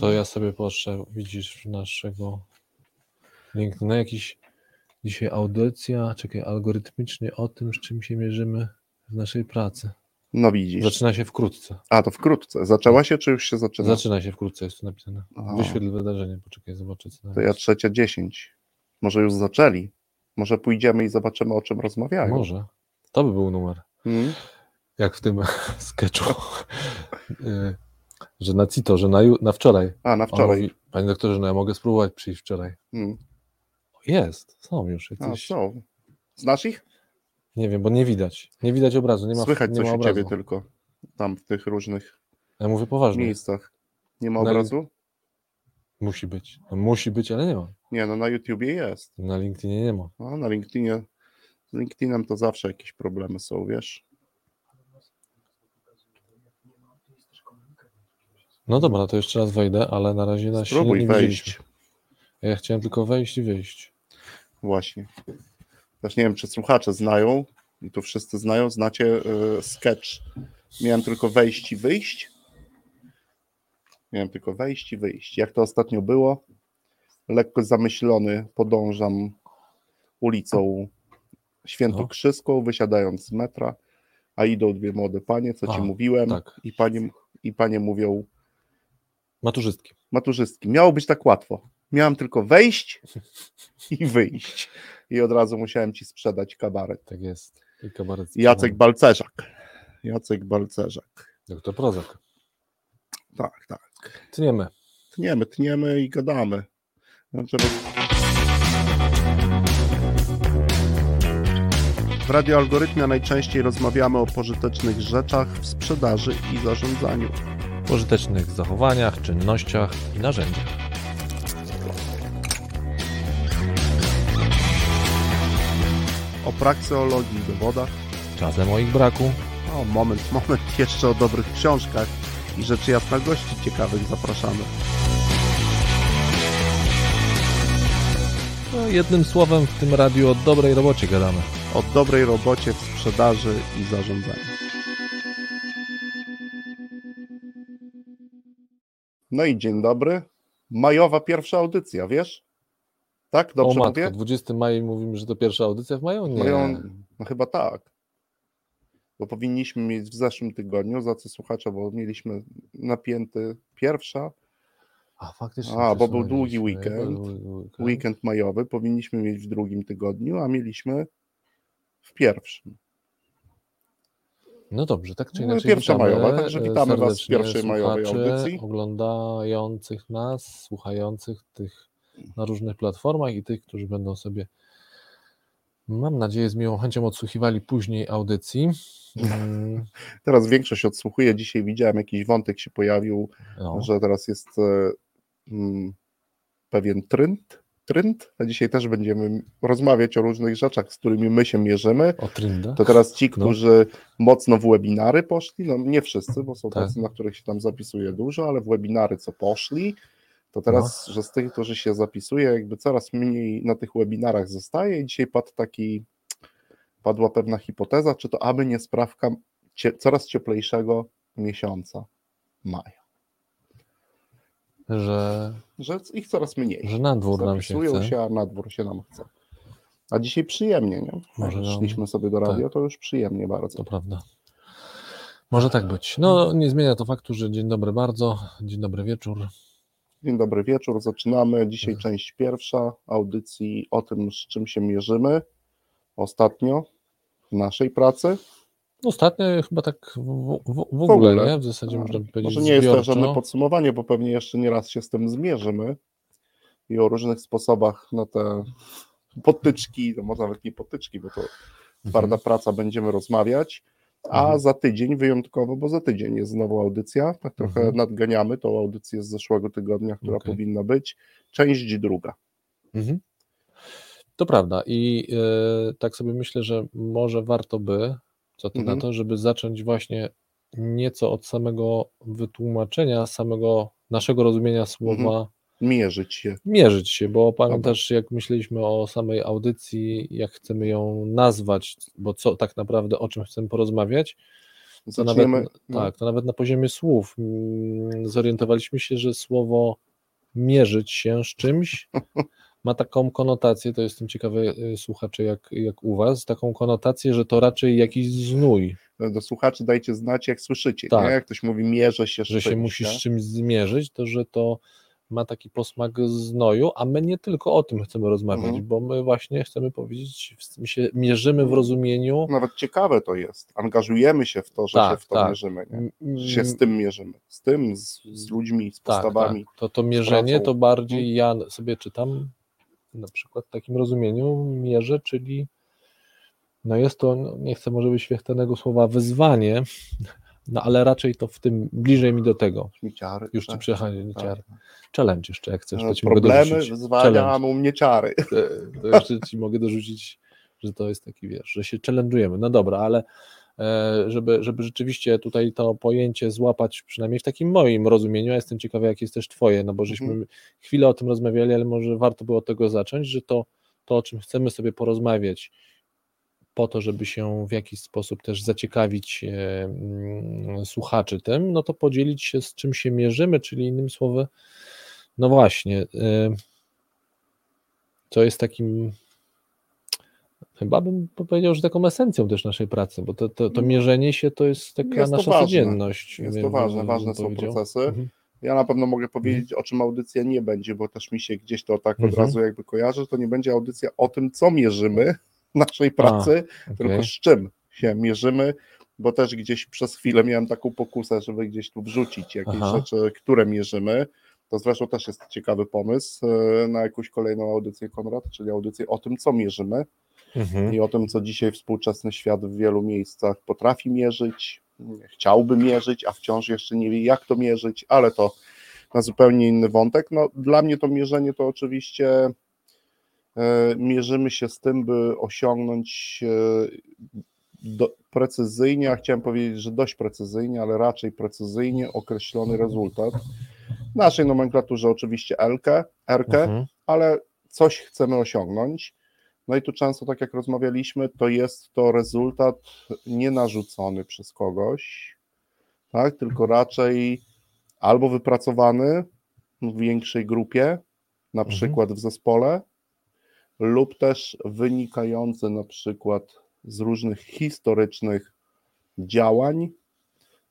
To ja sobie patrzę, widzisz naszego LinkedIna, jakiś dzisiaj audycja, czekaj, algorytmicznie o tym, z czym się mierzymy w naszej pracy. No widzisz. Zaczyna się wkrótce. A, to wkrótce. Zaczęła się, czy już się zaczyna? Zaczyna się wkrótce, jest tu napisane. A. Wyświetl wydarzenie, poczekaj, zobaczę co To ja trzecia dziesięć. Może już zaczęli. Może pójdziemy i zobaczymy, o czym rozmawiają. Może. To by był numer. Hmm? Jak w tym sketchu. Że na CITO, że na, na wczoraj. A, na On wczoraj. Mówi, Panie doktorze, no ja mogę spróbować przyjść wczoraj. Hmm. Jest, są już A, jakieś. co? Znasz ich? Nie wiem, bo nie widać. Nie widać obrazu, nie ma, Słychać nie coś ma obrazu. ciebie tylko. Tam, w tych różnych Ja mówię poważnie. miejscach. Nie ma Na- obrazu? Musi być. No, musi być, ale nie ma. Nie, no na YouTubie jest. Na LinkedInie nie ma. A na LinkedInie. Z LinkedInem to zawsze jakieś problemy są, wiesz? No dobra, to jeszcze raz wejdę, ale na razie na Spróbuj nie wejść. widzieliśmy. Ja chciałem tylko wejść i wyjść. Właśnie. Też nie wiem, czy słuchacze znają, i tu wszyscy znają, znacie y, sketch. Miałem tylko wejść i wyjść. Miałem tylko wejść i wyjść. Jak to ostatnio było? Lekko zamyślony podążam ulicą Świętokrzyską, wysiadając z metra, a idą dwie młode panie, co ci A, mówiłem, tak. i, panie, i panie mówią, Maturzystki. maturzystki, miało być tak łatwo. Miałem tylko wejść i wyjść. I od razu musiałem ci sprzedać kabaret. Tak jest. I kabaret. Jacek Balcerzak. Jacek Balcerzak. Doktor Prozak. Tak, tak. Tniemy. Tniemy, tniemy i gadamy. Znaczy, W radioalgorytmie najczęściej rozmawiamy o pożytecznych rzeczach w sprzedaży i zarządzaniu. Pożytecznych zachowaniach, czynnościach i narzędziach. O prakseologii i dowodach. Czasem o ich braku. O, moment, moment, jeszcze o dobrych książkach i rzeczy jasna gości ciekawych zapraszamy. No, jednym słowem w tym radiu o dobrej robocie gadamy. O dobrej robocie w sprzedaży i zarządzaniu. No i dzień dobry. Majowa pierwsza audycja, wiesz? Tak? o Dobrze matko, mówię? 20 maja mówimy, że to pierwsza audycja w maju? Nie. Mają, no chyba tak. Bo powinniśmy mieć w zeszłym tygodniu, za co słuchacza, bo mieliśmy napięty pierwsza, A, faktycznie. A, bo. Był długi weekend. weekend majowy, powinniśmy mieć w drugim tygodniu, a mieliśmy w pierwszym. No dobrze, tak czy No, inaczej. pierwsza witamy, majowa, także witamy was w pierwszej majowej audycji. Oglądających nas, słuchających tych na różnych platformach i tych, którzy będą sobie, mam nadzieję, z miłą chęcią odsłuchiwali później audycji. Mm, Teraz większość odsłuchuje. Dzisiaj widziałem jakiś wątek się pojawił, No, że teraz jest e, mm, pewien trend, trend, a dzisiaj też będziemy rozmawiać o różnych rzeczach, z którymi my się mierzymy. o Trinda. To teraz ci, No. którzy mocno w webinary poszli, no nie wszyscy, bo są Tak. tacy, na których się tam zapisuje dużo, ale w webinary co poszli, to teraz, No. że z tych, którzy się zapisuje, jakby coraz mniej na tych webinarach zostaje i dzisiaj padł taki, padła pewna hipoteza, czy to aby nie sprawka cie, coraz cieplejszego miesiąca maja, Że, że ich coraz mniej. że na dwór nam się chce. się, a na dwór się nam chce. A dzisiaj przyjemnie, nie? Może nam- szliśmy sobie do radia, to już przyjemnie bardzo. To prawda. Może tak być. No, nie zmienia to faktu, że dzień dobry bardzo, dzień dobry wieczór. Dzień dobry wieczór, zaczynamy. Dzisiaj Mhm. część pierwsza audycji o tym, z czym się mierzymy ostatnio w naszej pracy. Ostatnio chyba tak w, w, w ogóle, ogóle. nie? W zasadzie można by powiedzieć Może nie jest to zbiorczo. żadne podsumowanie, bo pewnie jeszcze nie raz się z tym zmierzymy i o różnych sposobach na te potyczki, no może nawet nie potyczki, bo to twarda Mhm. praca, będziemy rozmawiać. A Mhm. za tydzień wyjątkowo, bo za tydzień jest znowu audycja, tak trochę Mhm. nadganiamy tą audycję z zeszłego tygodnia, która Okej. powinna być. Część druga. Mhm. To prawda i e, tak sobie myślę, że może warto by, co ty Mhm. na to, żeby zacząć właśnie nieco od samego wytłumaczenia, samego naszego rozumienia słowa Mhm. Mierzyć się. mierzyć się, bo pamiętasz, jak myśleliśmy o samej audycji, jak chcemy ją nazwać, bo co tak naprawdę, o czym chcemy porozmawiać, to nawet, Zaczniemy. no, tak, to nawet na poziomie słów mm, zorientowaliśmy się, że słowo mierzyć się z czymś ma taką konotację, to jestem ciekawy y, słuchacze jak, jak u was, taką konotację, że to raczej jakiś znój, Do słuchaczy dajcie znać, jak słyszycie. Tak. Nie? Jak ktoś mówi, mierzę się z że się czymś, musisz nie? z czymś zmierzyć, to że to ma taki posmak znoju, a my nie tylko o tym chcemy rozmawiać, Mhm. bo my właśnie chcemy powiedzieć, się mierzymy w rozumieniu Nawet ciekawe to jest. Angażujemy się w to, że Tak, się w to tak. mierzymy. Nie? Że się z tym mierzymy. Z tym, z, z ludźmi, z Tak, postawami. tak. To, to mierzenie to bardziej ja sobie czytam na przykład w takim rozumieniu mierzę, czyli no jest to, no nie chcę może wyświechtanego słowa wyzwanie, no ale raczej to w tym bliżej mi do tego. Śmieciary. Już ci tak. przechodzi tak. Challenge jeszcze jak chcesz, No, to ci mogę Problemy, dorzucić. wyzwania, a u mnie ciary. To- To jeszcze ci mogę dorzucić, że to jest taki wiesz, że się challenge'ujemy. No dobra, ale e, żeby, żeby rzeczywiście tutaj to pojęcie złapać, przynajmniej w takim moim rozumieniu, ja jestem ciekawy, jak jest też twoje, no bo żeśmy Mhm. chwilę o tym rozmawiali, ale może warto było od tego zacząć, że to, to o czym chcemy sobie porozmawiać, po to, żeby się w jakiś sposób też zaciekawić e, mm, słuchaczy tym, no to podzielić się z czym się mierzymy, czyli innymi słowy, no właśnie, e, co jest takim chyba bym powiedział, że taką esencją też naszej pracy, bo to, to, to mierzenie się to jest taka Jest nasza ważne. codzienność. Jest bym- to ważne, ważne są procesy. Mhm. Ja na pewno mogę powiedzieć, o czym audycja nie będzie, bo też mi się gdzieś to tak od Mhm. razu jakby kojarzy, to nie będzie audycja o tym, co mierzymy naszej pracy, tylko Okej. z czym się mierzymy, bo też gdzieś przez chwilę miałem taką pokusę, żeby gdzieś tu wrzucić jakieś Aha. rzeczy, które mierzymy. To zresztą też jest ciekawy pomysł e, na jakąś kolejną audycję Konrad, czyli audycję o tym, co mierzymy Mhm. i o tym, co dzisiaj współczesny świat w wielu miejscach potrafi mierzyć, chciałby mierzyć, a wciąż jeszcze nie wie, jak to mierzyć, ale to na zupełnie inny wątek. No, dla mnie to mierzenie to oczywiście e, mierzymy się z tym, by osiągnąć e, do, precyzyjnie, a chciałem powiedzieć, że dość precyzyjnie, ale raczej precyzyjnie określony rezultat. W naszej nomenklaturze oczywiście L-kę, R-kę, Mhm. ale coś chcemy osiągnąć. No i tu często, tak jak rozmawialiśmy, to jest to rezultat nie narzucony przez kogoś, tak, tylko raczej albo wypracowany w większej grupie, na Mhm. przykład w zespole, lub też wynikający na przykład z różnych historycznych działań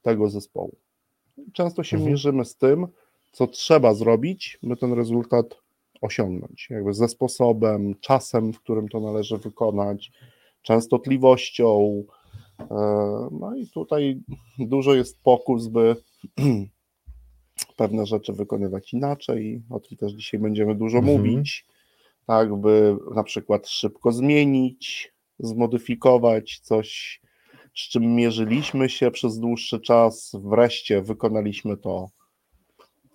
tego zespołu. Często się Mhm. mierzymy z tym, co trzeba zrobić, by ten rezultat osiągnąć. Jakby ze sposobem, czasem, w którym to należy wykonać, częstotliwością. E, No i tutaj dużo jest pokus, by pewne rzeczy wykonywać inaczej. O tym też dzisiaj będziemy dużo Mhm. mówić. Tak, by na przykład szybko zmienić, zmodyfikować coś, z czym mierzyliśmy się przez dłuższy czas. Wreszcie wykonaliśmy to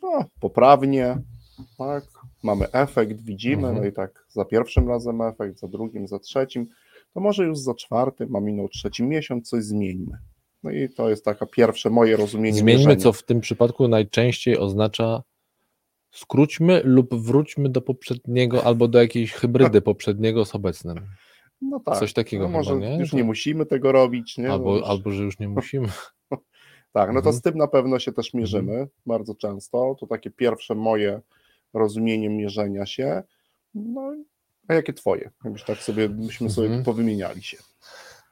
no, poprawnie, tak, mamy efekt, widzimy, Mhm. no i tak za pierwszym razem efekt, za drugim, za trzecim, to może już za czwartym, a minął trzeci miesiąc, coś zmieńmy. No i to jest taka pierwsze moje rozumienie Zmieńmy, mierzenia. co w tym przypadku najczęściej oznacza skróćmy lub wróćmy do poprzedniego albo do jakiejś hybrydy poprzedniego z obecnym. No tak, coś takiego no może chyba, nie? już nie musimy tego robić, nie? No Albo, już- albo że już nie musimy. Tak, no to Mhm. z tym na pewno się też mierzymy bardzo często. To takie pierwsze moje rozumienie mierzenia się. No, a jakie twoje? Jakbyś tak sobie, byśmy sobie Mhm. powymieniali się.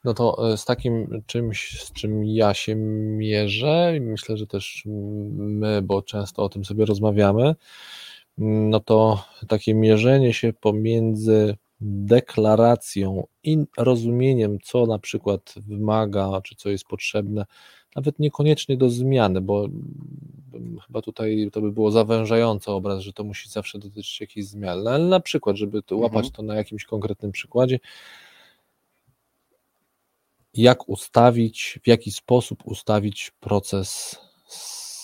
No to e, z takim czymś, z czym ja się mierzę, i myślę, że też my, bo często o tym sobie rozmawiamy, no to takie mierzenie się pomiędzy deklaracją i rozumieniem, co na przykład wymaga, czy co jest potrzebne, nawet niekoniecznie do zmiany, bo chyba tutaj to by było zawężający obraz, że to musi zawsze dotyczyć jakiejś zmiany, No, ale na przykład, żeby to łapać Mhm. to na jakimś konkretnym przykładzie, jak ustawić, w jaki sposób ustawić proces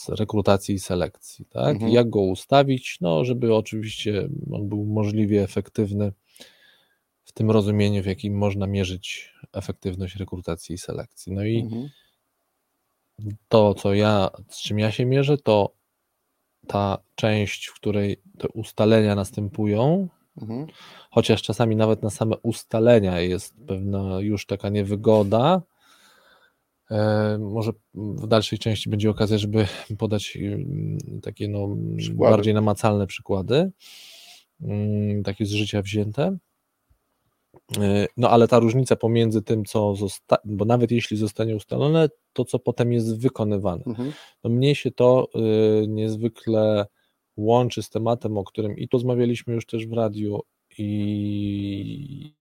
rekrutacji i selekcji, tak? Mhm. Jak go ustawić, no, żeby oczywiście on był możliwie efektywny w tym rozumieniu, w jakim można mierzyć efektywność rekrutacji i selekcji. No i Mhm. to, co ja, z czym ja się mierzę, to ta część, w której te ustalenia następują, Mhm. chociaż czasami nawet na same ustalenia jest pewna już taka niewygoda, E, może w dalszej części będzie okazja, żeby podać mm, takie no, Przykłady. bardziej namacalne przykłady, mm, takie z życia wzięte. E, No ale ta różnica pomiędzy tym, co zostanie, bo nawet jeśli zostanie ustalone, to co potem jest wykonywane. Mhm. No mnie się to y, niezwykle łączy z tematem, o którym i tu rozmawialiśmy już też w radiu, i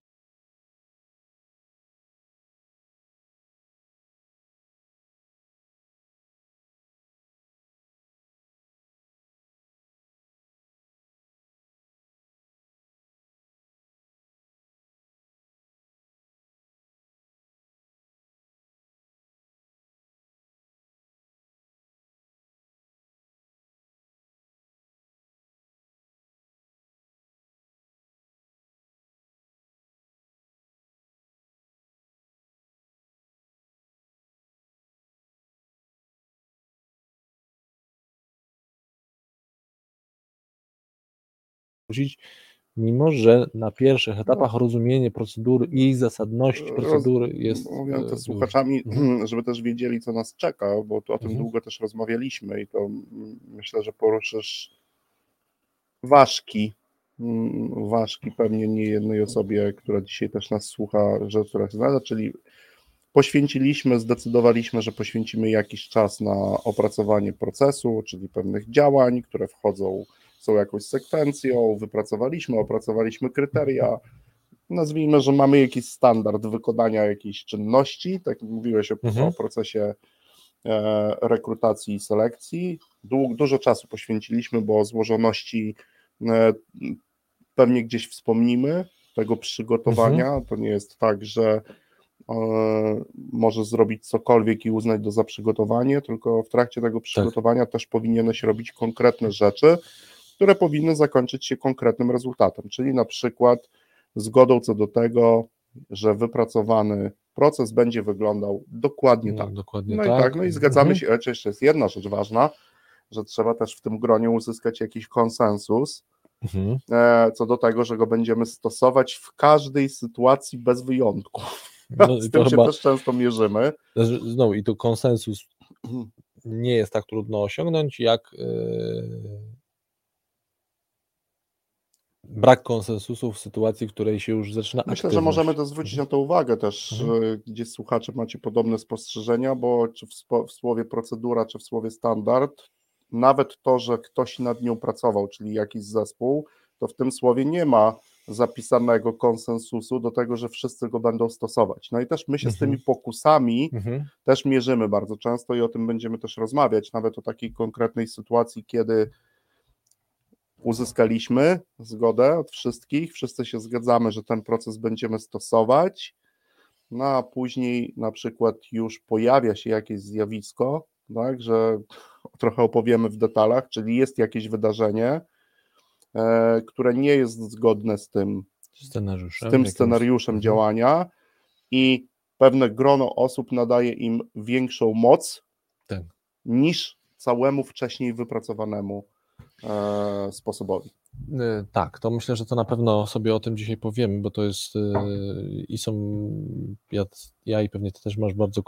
mimo że na pierwszych etapach rozumienie procedury i zasadności procedury jest. Mówię e, to duże. słuchaczami, Mhm. żeby też wiedzieli, co nas czeka, bo tu o tym Mhm. długo też rozmawialiśmy i to mm, myślę, że poruszysz ważki, mm, ważki pewnie nie jednej osobie, która dzisiaj też nas słucha, rzecz, która się znalazła, czyli poświęciliśmy, zdecydowaliśmy, że poświęcimy jakiś czas na opracowanie procesu, czyli pewnych działań, które wchodzą, są jakąś sekwencją, wypracowaliśmy, opracowaliśmy kryteria, nazwijmy, że mamy jakiś standard wykonania jakiejś czynności, tak jak mówiłeś o, Mhm. o procesie e, rekrutacji i selekcji. Du, dużo czasu poświęciliśmy, bo złożoności e, pewnie gdzieś wspomnimy tego przygotowania. Mhm. To nie jest tak, że e, możesz zrobić cokolwiek i uznać to za przygotowanie, tylko w trakcie tego przygotowania też powinieneś robić konkretne rzeczy, które powinny zakończyć się konkretnym rezultatem, czyli na przykład zgodą co do tego, że wypracowany proces będzie wyglądał dokładnie No, tak. dokładnie No tak. i tak, no i zgadzamy Mhm. się, ale jeszcze jest jedna rzecz ważna, że trzeba też w tym gronie uzyskać jakiś konsensus Mhm. e, co do tego, że go będziemy stosować w każdej sytuacji bez wyjątku. No, Z tym się chyba, też często mierzymy. znowu, i tu konsensus nie jest tak trudno osiągnąć, jak yy, brak konsensusu w sytuacji, w której się już zaczyna Myślę, że aktywność. możemy to zwrócić na to uwagę też, Mhm. gdzie słuchacze macie podobne spostrzeżenia, bo czy w, w słowie procedura, czy w słowie standard, nawet to, że ktoś nad nią pracował, czyli jakiś zespół, to w tym słowie nie ma zapisanego konsensusu do tego, że wszyscy go będą stosować. No i też my się z Mhm. tymi pokusami Mhm. też mierzymy bardzo często i o tym będziemy też rozmawiać, nawet o takiej konkretnej sytuacji, kiedy uzyskaliśmy zgodę od wszystkich, wszyscy się zgadzamy, że ten proces będziemy stosować, no a później na przykład już pojawia się jakieś zjawisko, tak, że trochę opowiemy w detalach, czyli jest jakieś wydarzenie, e, które nie jest zgodne z tym, Scenariuszem. z tym scenariuszem Mhm. działania i pewne grono osób nadaje im większą moc Tak. niż całemu wcześniej wypracowanemu sposobowi. Y, Tak, to myślę, że to na pewno sobie o tym dzisiaj powiemy, bo to jest y, i są, ja, ja i pewnie ty też masz bardzo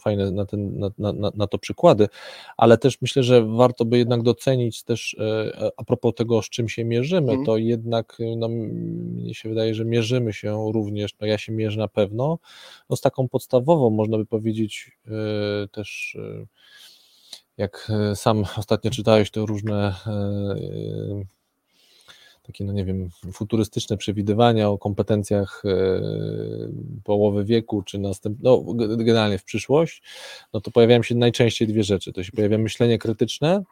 fajne na, ten, na, na, na- to przykłady, ale też myślę, że warto by jednak docenić też a propos tego, z czym się mierzymy, Mhm. to jednak no, mnie się wydaje, że mierzymy się również, no ja się mierzę na pewno, no, z taką podstawową, można by powiedzieć też jak y, sam ostatnio czytałeś te różne y, y, takie, no nie wiem, futurystyczne przewidywania o kompetencjach e, połowy wieku, czy następ, no generalnie w przyszłość, no to pojawiają się najczęściej dwie rzeczy. To się pojawia myślenie krytyczne,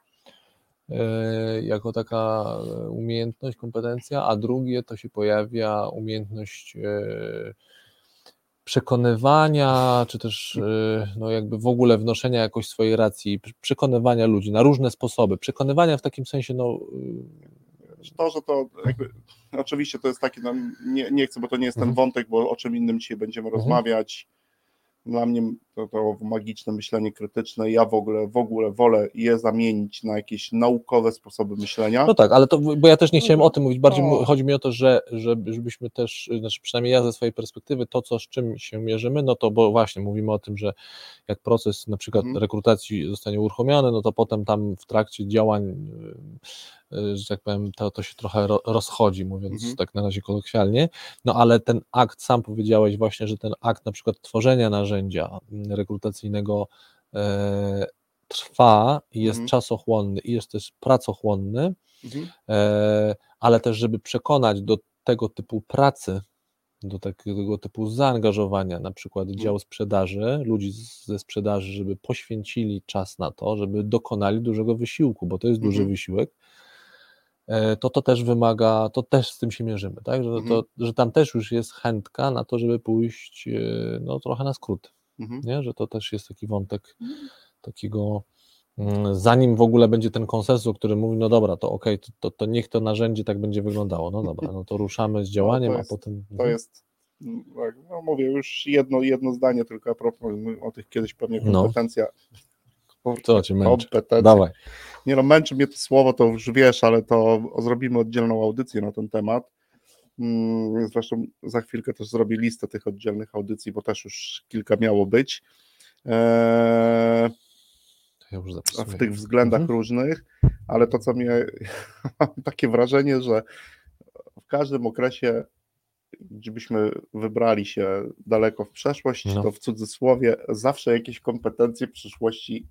e, jako taka umiejętność, kompetencja, a drugie to się pojawia umiejętność e, przekonywania, czy też e, no jakby w ogóle wnoszenia jakoś swojej racji, pr- przekonywania ludzi na różne sposoby. Przekonywania w takim sensie, no y, To, że to jakby, oczywiście to jest taki, no, nie, nie chcę, bo to nie jest ten Mhm. wątek, bo o czym innym dzisiaj będziemy rozmawiać. Dla mnie to to, magiczne myślenie krytyczne. Ja w ogóle, w ogóle wolę je zamienić na jakieś naukowe sposoby myślenia. No tak, ale to, bo ja też nie chciałem o tym mówić, bardziej No. chodzi mi o to, że, że żebyśmy też, znaczy przynajmniej ja ze swojej perspektywy, to co z czym się mierzymy, no to bo właśnie mówimy o tym, że jak proces na przykład Mhm. rekrutacji zostanie uruchomiony, no to potem tam w trakcie działań, y, y, że tak powiem, to, to się trochę ro, rozchodzi, mówiąc Mhm. tak na razie kolokwialnie, no ale ten akt, sam powiedziałeś właśnie, że ten akt na przykład tworzenia narzędzia rekrutacyjnego e, trwa i jest Mhm. czasochłonny i jest też pracochłonny, Mhm. e, ale też, żeby przekonać do tego typu pracy, do takiego typu zaangażowania, na przykład Mhm. dział sprzedaży, ludzi ze sprzedaży, żeby poświęcili czas na to, żeby dokonali dużego wysiłku, bo to jest duży Mhm. wysiłek, e, to to też wymaga, to też z tym się mierzymy, tak? Że, to, Mhm. że tam też już jest chętka na to, żeby pójść no, trochę na skrót, Mhm. nie? że to też jest taki wątek takiego, mm, zanim w ogóle będzie ten konsensus, który mówi, no dobra, to okej, to, to, to niech to narzędzie tak będzie wyglądało, no dobra, no to ruszamy z działaniem, jest- a potem... To jest, mm, tak, no mówię już jedno, jedno zdanie tylko a propos o tych kiedyś pewnie No. kompetencja. Co cię męczy? Dawaj. Nie no, męczy mnie to słowo, to już wiesz, ale to zrobimy oddzielną audycję na ten temat. Mm, Zresztą za chwilkę też zrobię listę tych oddzielnych audycji, bo też już kilka miało być. Eee, ja w tych względach Mhm. różnych, ale to, co mnie, mam takie wrażenie, że w każdym okresie, gdybyśmy wybrali się daleko w przeszłość, No. to w cudzysłowie zawsze jakieś kompetencje przyszłości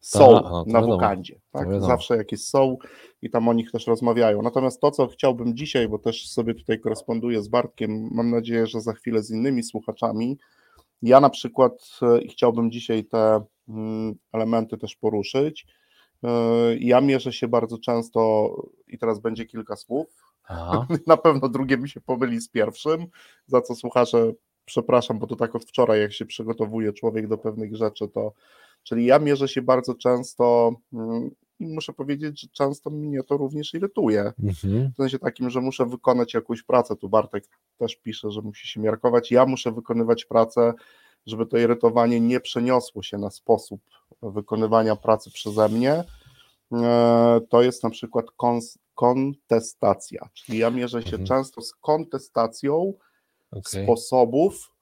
są to na wiadomo, wokandzie. Tak? Zawsze jakieś są i tam o nich też rozmawiają. Natomiast to, co chciałbym dzisiaj, bo też sobie tutaj koresponduję z Bartkiem, mam nadzieję, że za chwilę z innymi słuchaczami, ja na przykład e, chciałbym dzisiaj te mm, elementy też poruszyć. E, Ja mierzę się bardzo często, i teraz będzie kilka słów. Aha. Na pewno drugie mi się pomyli z pierwszym, za co słuchacze przepraszam, bo to tak od wczoraj, jak się przygotowuje człowiek do pewnych rzeczy, to czyli ja mierzę się bardzo często mm, i muszę powiedzieć, że często mnie to również irytuje. Mhm. W sensie takim, że muszę wykonać jakąś pracę. Tu Bartek też pisze, że musi się miarkować. Ja muszę wykonywać pracę, żeby to irytowanie nie przeniosło się na sposób wykonywania pracy przeze mnie. E, To jest na przykład kontestacja, czyli ja mierzę się Mhm. często z kontestacją Okej. sposobów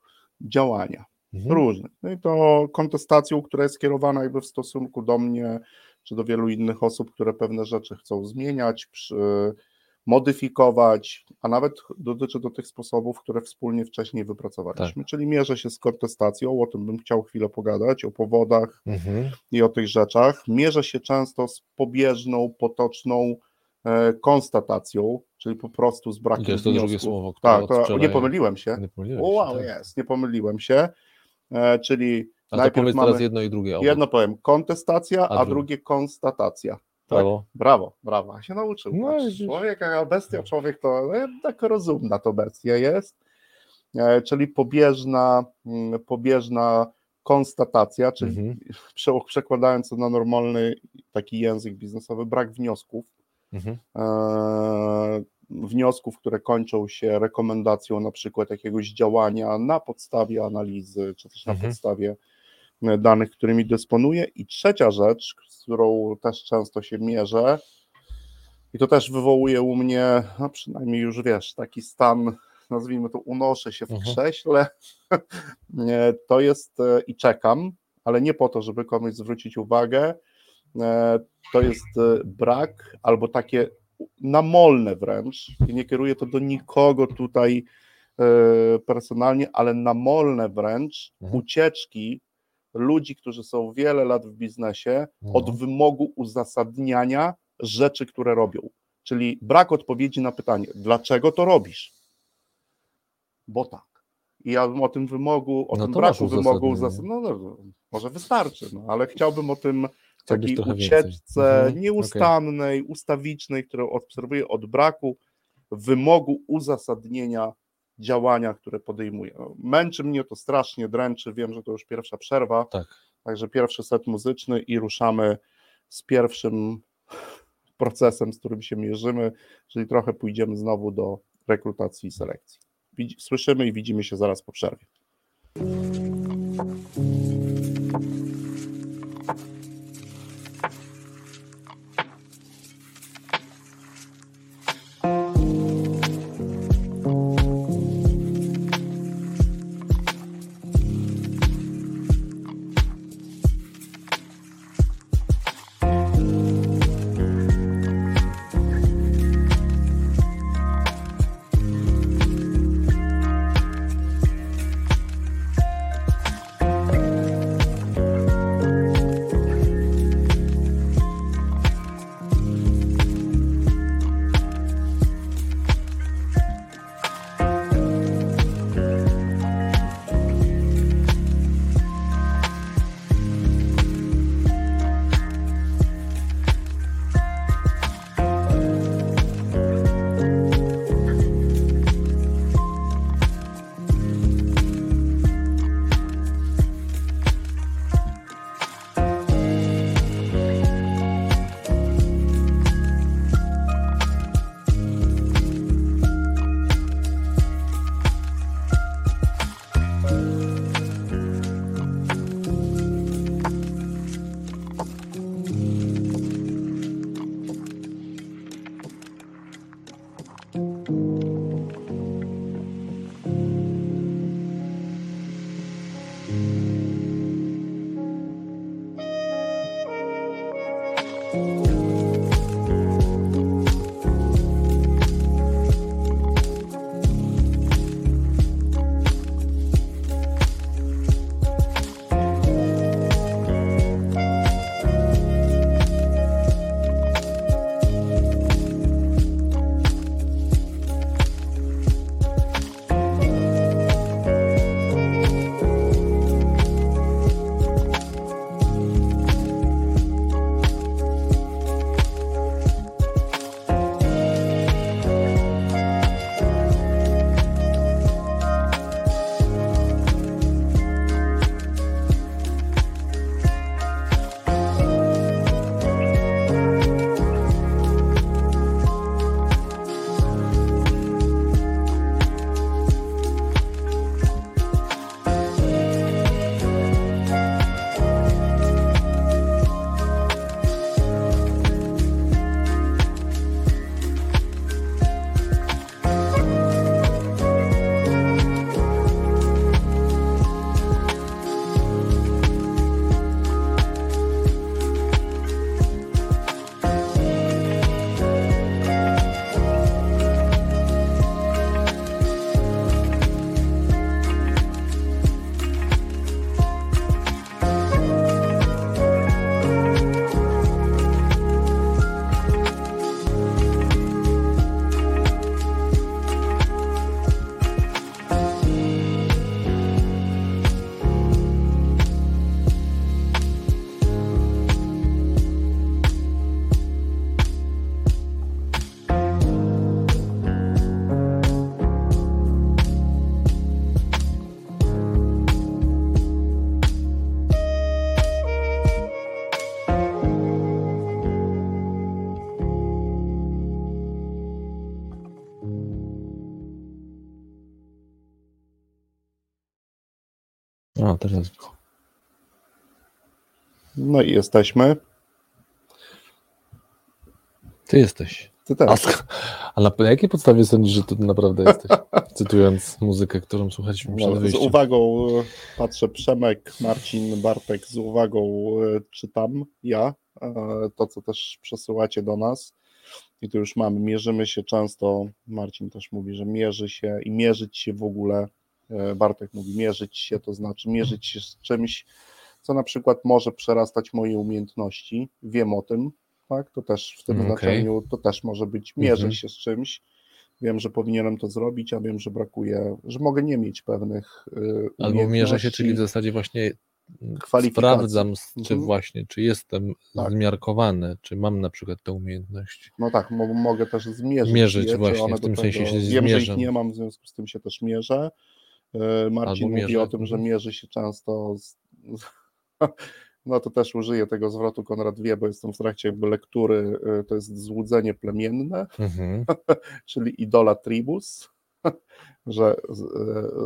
działania Mhm. różnych. No i to kontestacją, która jest skierowana jakby w stosunku do mnie, czy do wielu innych osób, które pewne rzeczy chcą zmieniać, przy, modyfikować, a nawet dotyczy to tych sposobów, które wspólnie wcześniej wypracowaliśmy. Czyli mierzę się z kontestacją, o tym bym chciał chwilę pogadać, o powodach Mhm. i o tych rzeczach. Mierzę się często z pobieżną, potoczną e, konstatacją, czyli po prostu z brakiem jest to wniosków. drugie słowo, które Tak, to, nie pomyliłem się. Nie pomyliłeś O, się, wow, tak. jest, nie pomyliłem się. E, czyli A to najpierw powiedz mamy, teraz jedno i drugie. obok. jedno powiem, kontestacja, A a, drugie. konstatacja. Tak? Brawo. Brawo, brawo, się nauczył. No, Patrz, człowiek, a bestia, człowiek to no, tak rozumna to bestia jest. E, czyli pobieżna, mm, pobieżna konstatacja, czyli Mhm. prze- przekładając to na normalny taki język biznesowy, brak wniosków. Mhm. Wniosków, które kończą się rekomendacją na przykład jakiegoś działania na podstawie analizy, czy też na Mhm. podstawie e, danych, którymi dysponuję. I trzecia rzecz, z którą też często się mierzę, i to też wywołuje u mnie, no przynajmniej już wiesz, taki stan, nazwijmy to, unoszę się w Mhm. krześle, to jest e, i czekam, ale nie po to, żeby komuś zwrócić uwagę, e, to jest brak albo takie namolne wręcz, i nie kieruję to do nikogo tutaj e, personalnie, ale namolne wręcz Mhm. ucieczki ludzi, którzy są wiele lat w biznesie, No. od wymogu uzasadniania rzeczy, które robią. Czyli brak odpowiedzi na pytanie, dlaczego to robisz? Bo tak. I ja bym o tym wymogu, o No tym braku wymogu uzasadnienia, no, no, może wystarczy, no, ale chciałbym o tym takiej ucieczce Mhm, nieustannej, ustawicznej, którą obserwuję od braku wymogu uzasadnienia działania, które podejmuję. No, Męczy mnie to strasznie, dręczy, wiem, że to już pierwsza przerwa, Tak. także pierwszy set muzyczny i ruszamy z pierwszym procesem, z którym się mierzymy, czyli trochę pójdziemy znowu do rekrutacji i selekcji. Słyszymy i widzimy się zaraz po przerwie. No i jesteśmy. Ty jesteś. Ty też. A, na, na jakiej podstawie sądzisz, że ty naprawdę jesteś? Cytując muzykę, którą słuchaliśmy przed No, z wyjściem. uwagą e, patrzę, Przemek, Marcin, Bartek, z uwagą e, czytam ja e, to, co też przesyłacie do nas. I tu już mamy, mierzymy się często, Marcin też mówi, że mierzy się i mierzyć się w ogóle, Bartek mówi mierzyć się, to znaczy mierzyć się z czymś, co na przykład może przerastać moje umiejętności, wiem o tym, tak, to też w tym Mm, okej. znaczeniu, to też może być mierzyć Mhm. się z czymś, wiem, że powinienem to zrobić, a wiem, że brakuje, że mogę nie mieć pewnych y, Albo mierzę się, czyli w umiejętności. zasadzie właśnie mm, sprawdzam, czy Mhm. właśnie, czy jestem Tak. zmiarkowany, czy mam na przykład te umiejętności. No tak, mo- mogę też zmierzyć. Mierzyć je, właśnie, w tym sensie tego- się Wiem, że ich zmierzam. nie mam, w związku z tym się też mierzę. Y, Marcin Albo mówi mierzę, o tym, że mhm. mierzy się często. Z... No to też użyję tego zwrotu, Konrad wie, bo jestem w trakcie jakby lektury, y, to jest złudzenie plemienne, Mhm. czyli idola tribus. że e,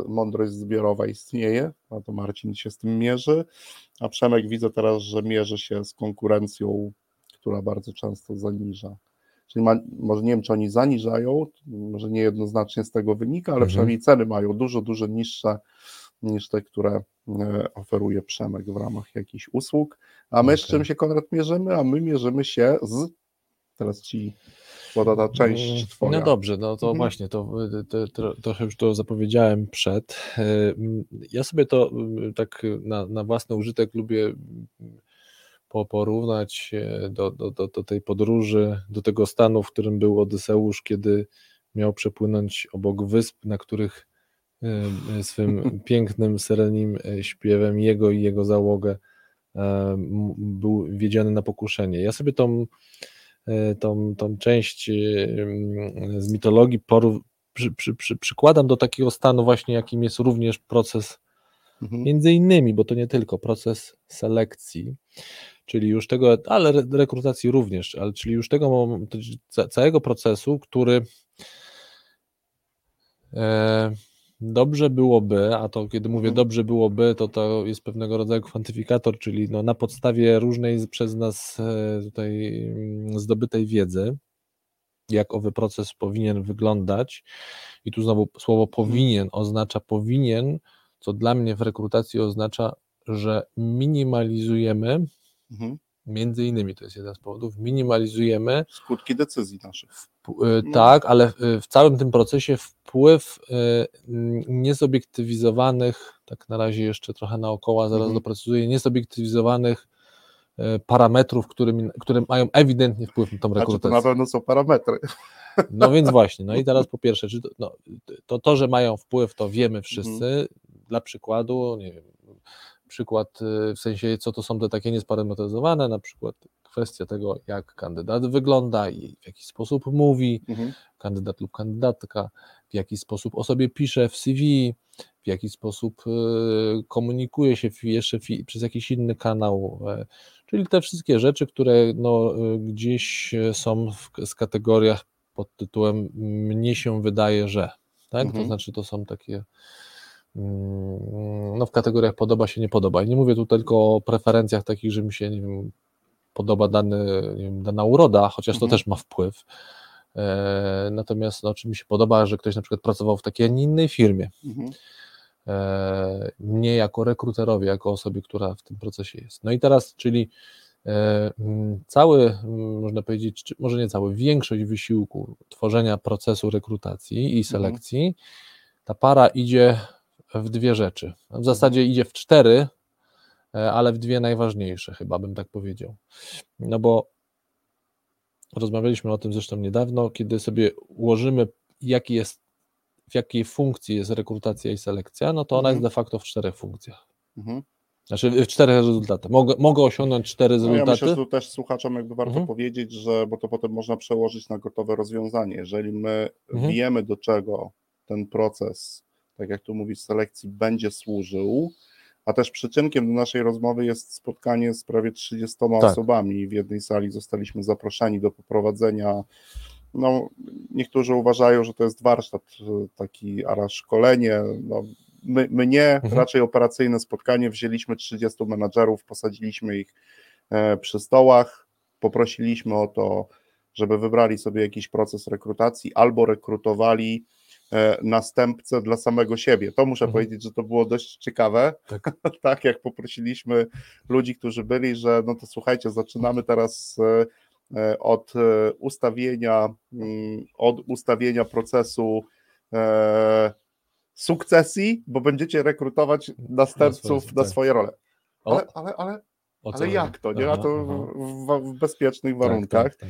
mądrość zbiorowa istnieje, no to Marcin się z tym mierzy, a Przemek widzę teraz, że mierzy się z konkurencją, która bardzo często zaniża. Czyli ma, może nie wiem, czy oni zaniżają, może nie jednoznacznie z tego wynika, ale Mhm. przynajmniej ceny mają dużo, dużo niższe niż te, które e, oferuje Przemek w ramach jakichś usług. A my z Okej. czym się Konrad mierzymy? A my mierzymy się z. Teraz ci poda ta część twoja. No dobrze, no to Mhm. właśnie, to, to, to trochę już to zapowiedziałem przed. E, Ja sobie to tak na, na własny użytek lubię porównać do, do, do, do tej podróży, do tego stanu, w którym był Odyseusz, kiedy miał przepłynąć obok wysp, na których swym pięknym, serenim e, śpiewem jego i jego załogę e, był wiedziony na pokuszenie. Ja sobie tą e, tą, tą część e, z mitologii porów, przy, przy, przy, przykładam do takiego stanu właśnie, jakim jest również proces Mhm. między innymi, bo to nie tylko proces selekcji, czyli już tego, ale re- rekrutacji również, ale czyli już tego całego procesu, który e, dobrze byłoby, a to kiedy mówię Mhm. dobrze byłoby, to to jest pewnego rodzaju kwantyfikator, czyli no, na podstawie różnej przez nas e, tutaj mm, zdobytej wiedzy, jak owy proces powinien wyglądać. I tu znowu słowo powinien oznacza powinien, co dla mnie w rekrutacji oznacza, że minimalizujemy, Mhm. Między innymi to jest jeden z powodów, minimalizujemy Skutki decyzji naszych. No. Tak, ale w całym tym procesie wpływ mm, niezobiektywizowanych, tak na razie jeszcze trochę naokoło, zaraz Mhm. doprecyzuję, niezobiektywizowanych y, parametrów, którymi, które mają ewidentnie wpływ na tą Znaczy to rekrutację. na pewno są parametry. No więc właśnie, no i teraz po pierwsze, czy to, no, to, to, że mają wpływ, to wiemy wszyscy. Mhm. Dla przykładu, nie wiem, przykład y, w sensie, co to są te takie niesparametryzowane, na przykład kwestia tego, jak kandydat wygląda i w jaki sposób mówi, Mhm. kandydat lub kandydatka, w jaki sposób o sobie pisze w CV, w jaki sposób y, komunikuje się jeszcze przez jakiś inny kanał, e, czyli te wszystkie rzeczy, które no, y, gdzieś są w, z kategoriach pod tytułem mnie się wydaje, że, tak? To Mhm. znaczy to są takie no w kategoriach podoba się, nie podoba. I nie mówię tu tylko o preferencjach takich, że mi się nie wiem, podoba dany, nie wiem, dana uroda, chociaż to Mhm. też ma wpływ. E, natomiast no, czy mi się podoba, że ktoś na przykład pracował w takiej, a nie innej firmie. Mhm. E, mnie jako rekruterowi, jako osobie, która w tym procesie jest. No i teraz, czyli e, mm, cały, mm, można powiedzieć, czy może nie cały, większość wysiłku tworzenia procesu rekrutacji i selekcji, ta para idzie w dwie rzeczy. W zasadzie idzie w cztery, e, ale w dwie najważniejsze, chyba bym tak powiedział. No bo rozmawialiśmy o tym zresztą niedawno, kiedy sobie ułożymy, jaki jest, w jakiej funkcji jest rekrutacja i selekcja, no to ona Mhm. jest de facto w czterech funkcjach. Mhm. Znaczy w czterech rezultatach. Mogę, mogę osiągnąć cztery No ja rezultaty. myślę, że tu też słuchaczom jakby warto Mhm. powiedzieć, że bo to potem można przełożyć na gotowe rozwiązanie. Jeżeli my Mhm. wiemy, do czego ten proces, tak jak tu mówisz, selekcji będzie służył, a też przyczynkiem do naszej rozmowy jest spotkanie z prawie 30 Tak. osobami. W jednej sali zostaliśmy zaproszeni do poprowadzenia. No, niektórzy uważają, że to jest warsztat, e, taki ara szkolenie. No, my, my nie, Mhm. raczej operacyjne spotkanie. Wzięliśmy 30 menadżerów, posadziliśmy ich e, przy stołach, poprosiliśmy o to, żeby wybrali sobie jakiś proces rekrutacji albo rekrutowali następcę dla samego siebie. To muszę Mhm. powiedzieć, że to było dość ciekawe. Tak. tak, jak poprosiliśmy ludzi, którzy byli, że no to słuchajcie, zaczynamy teraz e, e, od e, ustawienia, mm, od ustawienia procesu e, sukcesji, bo będziecie rekrutować następców tak. na swoje role. Ale, ale, ale, ale jak to, nie? A to w, w bezpiecznych Tak, warunkach. tak, tak.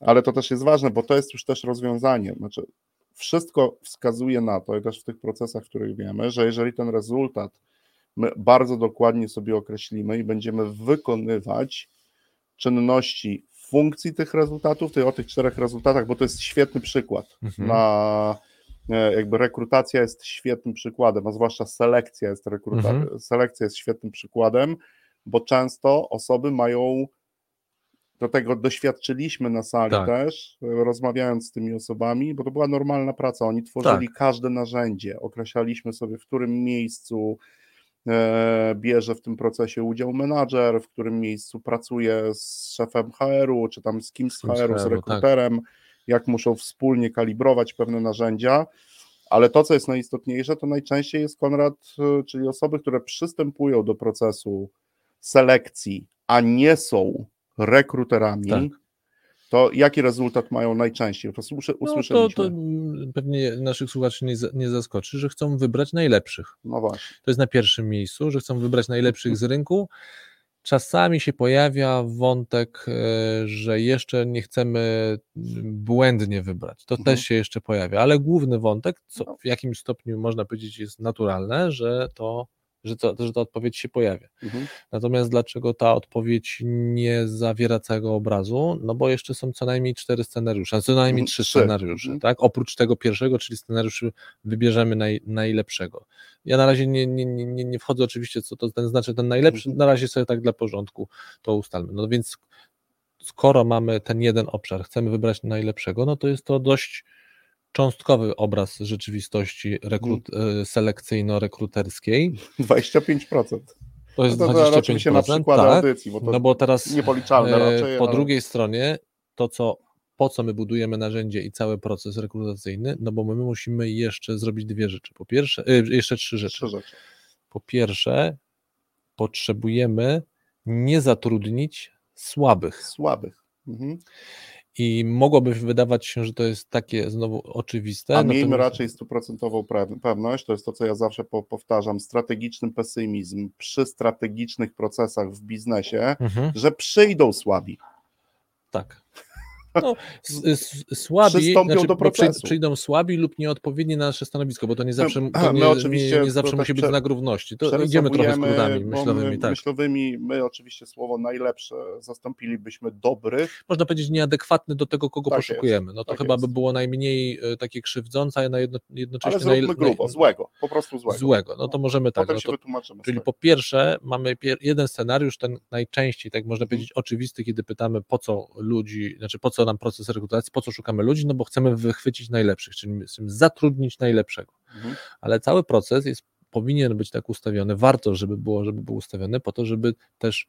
Ale to też jest ważne, bo to jest już też rozwiązanie. Znaczy, wszystko wskazuje na to, i też w tych procesach, w których wiemy, że jeżeli ten rezultat my bardzo dokładnie sobie określimy i będziemy wykonywać czynności funkcji tych rezultatów, to o tych czterech rezultatach, bo to jest świetny przykład Mhm. na e, jakby rekrutacja jest świetnym przykładem, a zwłaszcza selekcja jest rekruta, Mhm. selekcja jest świetnym przykładem, bo często osoby mają do tego doświadczyliśmy na sali Tak. też, rozmawiając z tymi osobami, bo to była normalna praca. Oni tworzyli Tak. każde narzędzie, określaliśmy sobie, w którym miejscu e, bierze w tym procesie udział menadżer, w którym miejscu pracuje z szefem HR-u, czy tam z kimś z HR-u, z tak. rekruterem, jak muszą wspólnie kalibrować pewne narzędzia. Ale to, co jest najistotniejsze, to najczęściej jest Konrad, e, czyli osoby, które przystępują do procesu selekcji, a nie są rekruterami, Tak. to jaki rezultat mają najczęściej? To usłysze- No to, usłyszeliśmy. to pewnie naszych słuchaczy nie, nie zaskoczy, że chcą wybrać najlepszych. No właśnie. To jest na pierwszym miejscu, że chcą wybrać najlepszych z rynku. Czasami się pojawia wątek, e, że jeszcze nie chcemy błędnie wybrać. To Mhm. też się jeszcze pojawia, ale główny wątek, No. co w jakimś stopniu można powiedzieć jest naturalne, że to, że to, że ta odpowiedź się pojawia. Mhm. Natomiast dlaczego ta odpowiedź nie zawiera całego obrazu? No bo jeszcze są co najmniej cztery scenariusze, co najmniej Mhm, trzy scenariusze, Mhm. tak? Oprócz tego pierwszego, czyli scenariuszy wybierzemy naj, najlepszego. Ja na razie nie, nie, nie, nie- nie wchodzę oczywiście, co to ten znaczy ten najlepszy, Mhm. na razie sobie tak dla porządku to ustalmy. No więc skoro mamy ten jeden obszar, chcemy wybrać najlepszego, no to jest to dość cząstkowy obraz rzeczywistości rekrut, Mhm. e, selekcyjno-rekruterskiej. 25%. To jest No to, to raczej 25%, się na przykład tak. audycji, bo to No bo teraz niepoliczalne e, raczej. po ale- drugiej stronie to, co, po co my budujemy narzędzie i cały proces rekrutacyjny, no bo my musimy jeszcze zrobić dwie rzeczy. Po pierwsze, e, jeszcze trzy rzeczy. Trzy rzeczy. Po pierwsze, potrzebujemy nie zatrudnić słabych. Słabych. Mhm. I mogłoby wydawać się, że to jest takie znowu oczywiste. A miejmy natomiast- raczej stuprocentową pewność, to jest to, co ja zawsze po, powtarzam, strategiczny pesymizm przy strategicznych procesach w biznesie, Mhm, że przyjdą słabi. tak. No, s, s, słabi, znaczy, do procesu. przyjdą słabi lub nieodpowiedni na nasze stanowisko, bo to nie zawsze, My- to nie, oczywiście nie, nie zawsze musi być znak równości. To idziemy trochę skrótami bo myślowymi, my, tak. myślowymi, my oczywiście słowo najlepsze zastąpilibyśmy dobry, Można powiedzieć nieadekwatny do tego, kogo Tak poszukujemy. No to tak chyba jest. by było najmniej e, takie krzywdzące, a jedno, ale jednocześnie zróbmy naj- grubo, złego, po prostu złego. złego. No to możemy tak. Potem No się to, wytłumaczymy. czyli sobie. po pierwsze mamy pier- jeden scenariusz, ten najczęściej, tak Mhm. można powiedzieć, oczywisty, kiedy pytamy po co ludzi, znaczy po co nam proces rekrutacji, po co szukamy ludzi, no bo chcemy wychwycić najlepszych, czyli zatrudnić najlepszego. Mhm. ale cały proces jest, powinien być tak ustawiony, warto, żeby było, żeby był ustawiony po to, żeby też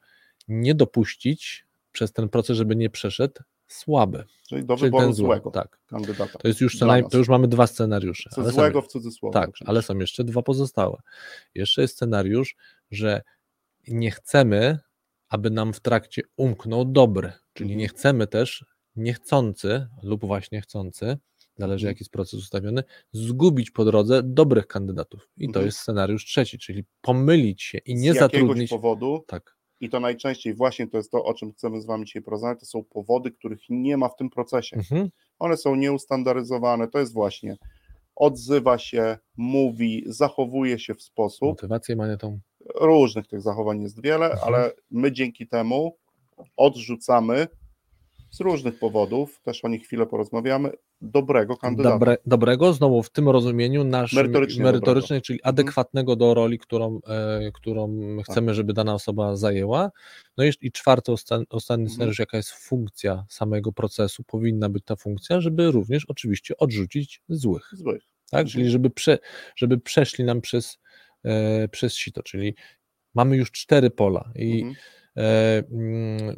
nie dopuścić przez ten proces, żeby nie przeszedł słaby, Czyli do czyli wyboru złego Tak, kandydata. to jest już co naj, to już mamy dwa scenariusze. Co ale są- złego w cudzysłowie. tak, oczywiście. ale są jeszcze dwa pozostałe. Jeszcze jest scenariusz, że nie chcemy, aby nam w trakcie umknął dobry, czyli Mhm. nie chcemy też niechcący lub właśnie chcący, zależy Mhm. jaki jest proces ustawiony, zgubić po drodze dobrych kandydatów. I to Mhm. jest scenariusz trzeci, czyli pomylić się i z nie jakiegoś zatrudnić. powodu, Tak, i to najczęściej właśnie to jest to, o czym chcemy z Wami dzisiaj porozmawiać, to są powody, których nie ma w tym procesie. mhm. One są nieustandaryzowane, to jest właśnie odzywa się, mówi, zachowuje się w sposób, motywację manietą. różnych tych zachowań jest wiele, Mhm. ale my dzięki temu odrzucamy z różnych powodów, też o nich chwilę porozmawiamy, dobrego kandydata. Dobre, dobrego, znowu w tym rozumieniu naszym Merytorycznie merytorycznej, czyli Mhm. adekwatnego do roli, którą, e, którą Tak. chcemy, żeby dana osoba zajęła. No i, i czwarty, ostatni Mhm. scenariusz, jaka jest funkcja samego procesu, powinna być ta funkcja, żeby również oczywiście odrzucić złych, Złych. tak? Mhm. Czyli żeby, prze, żeby przeszli nam przez, e, przez sito, czyli mamy już cztery pola i Mhm. E, mm,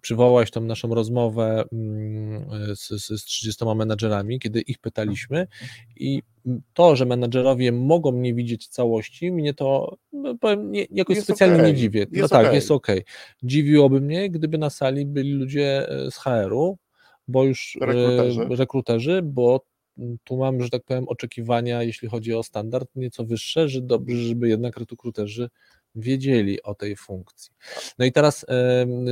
Przywołałeś tą naszą rozmowę mm, z, z, z 30 menadżerami, kiedy ich pytaliśmy i to, że menadżerowie mogą nie widzieć całości, mnie to no, powiem, nie, jakoś Jest specjalnie okej. nie dziwię. No Jest tak, okej. jest ok. Dziwiłoby mnie, gdyby na sali byli ludzie e, z HR-u, bo już e, Rekruterzy. rekruterzy bo tu mam, że tak powiem, oczekiwania, jeśli chodzi o standard, nieco wyższe, że dobrze, żeby jednak rekruterzy wiedzieli o tej funkcji. No i teraz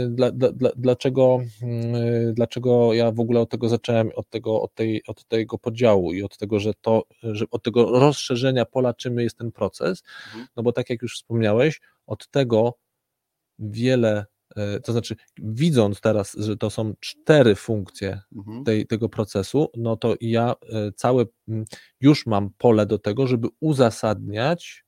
dla, dla, dla, dlaczego, mm, dlaczego ja w ogóle od tego zacząłem, od tego, od, tej, od tego podziału i od tego, że to, że od tego rozszerzenia pola, czym jest ten proces, Mhm. no bo tak jak już wspomniałeś, od tego wiele, e, to znaczy widząc teraz, że to są cztery funkcje Mhm. tej, tego procesu, no to ja e, całe mm, już mam pole do tego, żeby uzasadniać,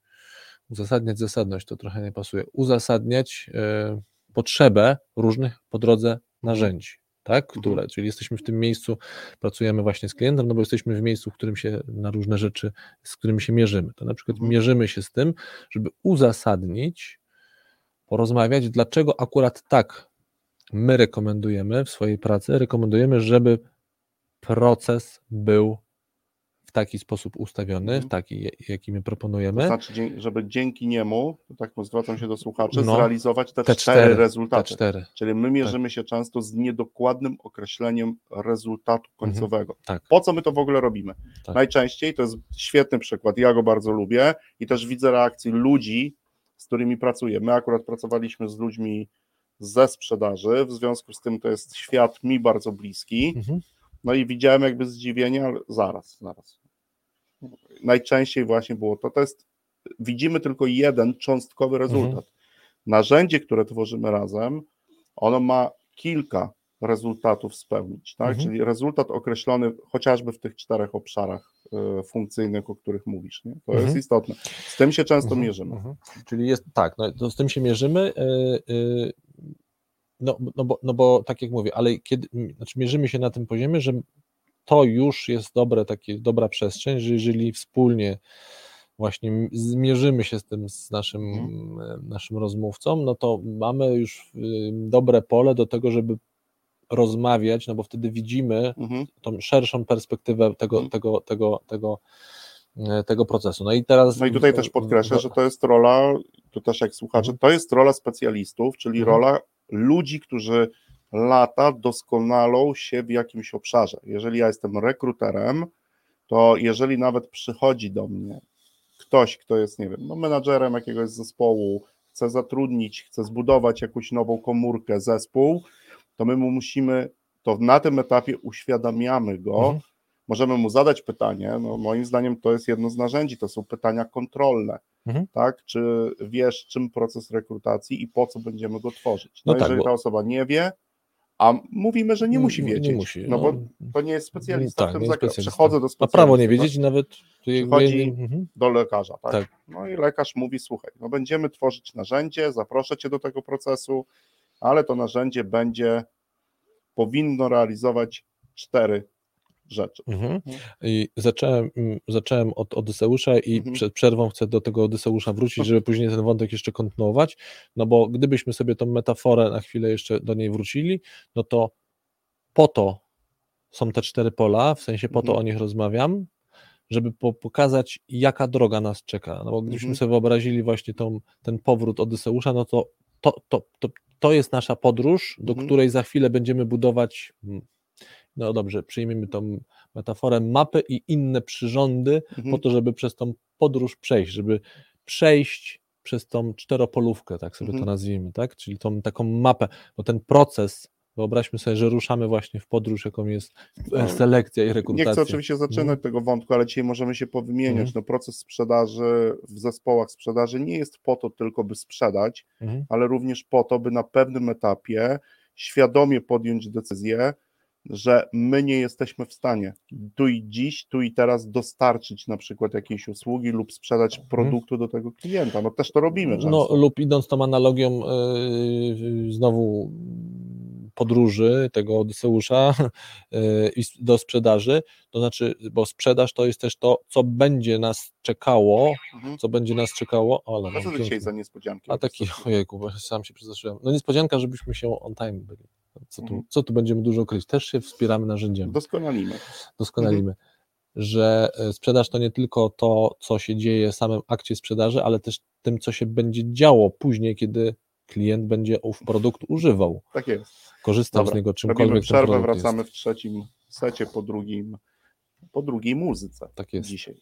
uzasadniać zasadność to trochę nie pasuje, uzasadniać e, potrzebę różnych po drodze narzędzi, tak, które, czyli jesteśmy w tym miejscu, pracujemy właśnie z klientem, no bo jesteśmy w miejscu, w którym się na różne rzeczy, z którymi się mierzymy. To na przykład Mhm. mierzymy się z tym, żeby uzasadnić, porozmawiać, dlaczego akurat tak my rekomendujemy w swojej pracy, rekomendujemy, żeby proces był w taki sposób ustawiony, Mhm. w taki, jaki my To proponujemy. znaczy, dzie- żeby dzięki niemu, to tak zwracam się do słuchaczy, No, zrealizować te, te cztery, cztery, rezultaty. Te cztery. Czyli my mierzymy się często z niedokładnym określeniem rezultatu końcowego. tak. Po co my to w ogóle robimy? Tak. Najczęściej to jest świetny przykład, ja go bardzo lubię i też widzę reakcji ludzi, z którymi pracuję. My akurat pracowaliśmy z ludźmi ze sprzedaży, w związku z tym to jest świat mi bardzo bliski. Mhm. No i widziałem jakby zdziwienie, ale zaraz, zaraz. Najczęściej właśnie było to, to jest, widzimy tylko jeden cząstkowy rezultat. Narzędzie, które tworzymy razem, ono ma kilka rezultatów spełnić, tak? Mhm. Czyli rezultat określony chociażby w tych czterech obszarach e, funkcyjnych, o których mówisz, nie? To Mhm. jest istotne. Z tym się często Mhm, mierzymy. mhm. Czyli jest tak, no, to z tym się mierzymy. Yy, yy, no, no, bo, no bo tak jak mówię, ale kiedy, znaczy mierzymy się na tym poziomie, że to już jest dobre, takie, dobra przestrzeń, że jeżeli wspólnie właśnie zmierzymy się z tym, z naszym, e, naszym rozmówcą, no to mamy już yy, dobre pole do tego, żeby rozmawiać, no bo wtedy widzimy Mhm. tą szerszą perspektywę tego, Mhm. tego, tego, tego, e, tego procesu. No i teraz. No i tutaj też podkreślę, że to jest rola, tu też jak słuchacze, to jest rola specjalistów, czyli Mhm. rola ludzi, którzy lata doskonalą się w jakimś obszarze. Jeżeli ja jestem rekruterem, to jeżeli nawet przychodzi do mnie ktoś, kto jest, nie wiem, no menadżerem jakiegoś zespołu, chce zatrudnić, chce zbudować jakąś nową komórkę, zespół, to my mu musimy, to na tym etapie uświadamiamy go, Mhm. możemy mu zadać pytanie, no moim zdaniem to jest jedno z narzędzi, to są pytania kontrolne, Mhm. tak, czy wiesz czym proces rekrutacji i po co będziemy go tworzyć. No No, tak, jeżeli bo- ta osoba nie wie, a mówimy, że nie musi Nie- nie wiedzieć, musi, no, bo no. to nie jest specjalista Tak, w tym nie zakresie. Przechodzę do Ma specjalisty, prawo nie tak? wiedzieć, nawet tu jakby- Przychodzi- mhm. do lekarza, tak? Tak. No i lekarz mówi, słuchaj, no będziemy tworzyć narzędzie, zaproszę cię do tego procesu, ale to narzędzie będzie, powinno realizować cztery rzeczy. Mhm. I zacząłem, mm, zacząłem od Odyseusza i Mhm. przed przerwą chcę do tego Odyseusza wrócić, żeby później ten wątek jeszcze kontynuować, no bo gdybyśmy sobie tą metaforę na chwilę jeszcze do niej wrócili, no to po to są te cztery pola, w sensie po to Mhm. o nich rozmawiam, żeby po, pokazać, jaka droga nas czeka. No bo gdybyśmy Mhm. sobie wyobrazili właśnie tą, ten powrót Odyseusza, no to to, to, to to jest nasza podróż, do Mhm. której za chwilę będziemy budować, mm, no dobrze, przyjmijmy tą metaforę, mapy i inne przyrządy Mhm. po to, żeby przez tą podróż przejść, żeby przejść przez tą czteropolówkę, tak sobie Mhm. to nazwijmy, tak? Czyli tą taką mapę, bo ten proces, wyobraźmy sobie, że ruszamy właśnie w podróż, jaką jest e, No, selekcja i Nie rekrutacja. chcę oczywiście zaczynać tego wątku, ale dzisiaj możemy się powymieniać. Mhm. No, proces sprzedaży w zespołach sprzedaży nie jest po to tylko, by sprzedać, Mhm. ale również po to, by na pewnym etapie świadomie podjąć decyzję, że my nie jesteśmy w stanie tu i dziś, tu i teraz dostarczyć na przykład jakiejś usługi lub sprzedać produktu do tego klienta. No też to robimy często. No, lub idąc tą analogią yy, znowu podróży tego Odyseusza yy, do sprzedaży, to znaczy, bo sprzedaż to jest też to, co będzie nas czekało, Mhm. co będzie nas czekało, ale co to dzisiaj za niespodzianki? a taki, ojejku, sam się przestraszyłem. No niespodzianka, żebyśmy się on time byli. Co tu, Mhm. co tu będziemy dużo kryć? Też się wspieramy narzędziami Doskonalimy. doskonalimy, że e, sprzedaż to nie tylko to, co się dzieje w samym akcie sprzedaży, ale też tym, co się będzie działo później, kiedy klient będzie ów produkt używał, Tak jest. korzystał Dobra, z niego Robimy czymkolwiek ten przerwę, wracamy jest. w trzecim secie po drugim, po drugiej muzyce Tak jest. dzisiaj.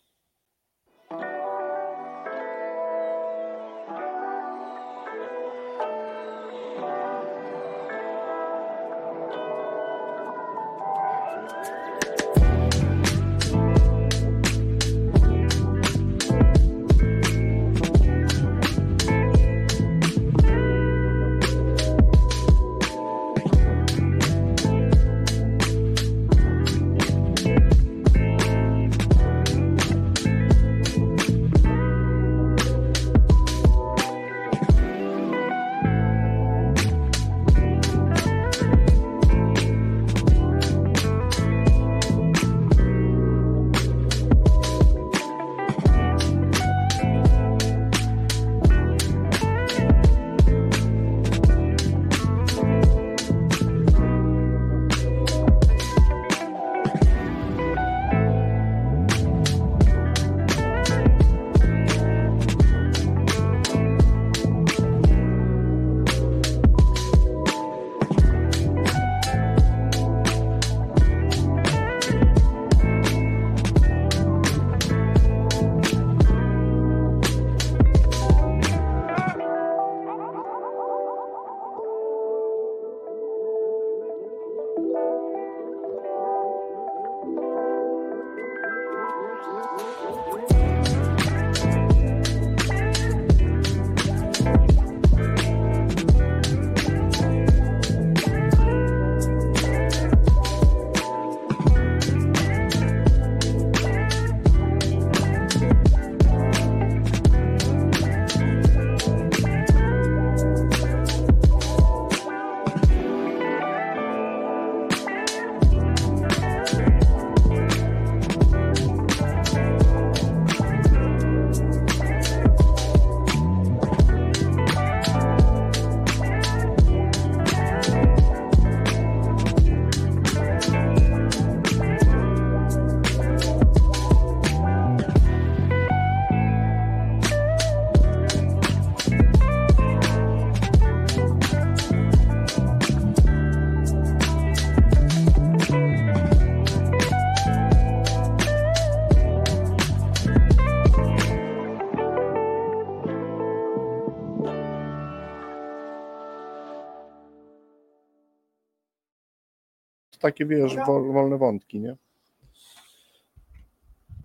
Takie, wiesz, wol, wolne wątki, nie?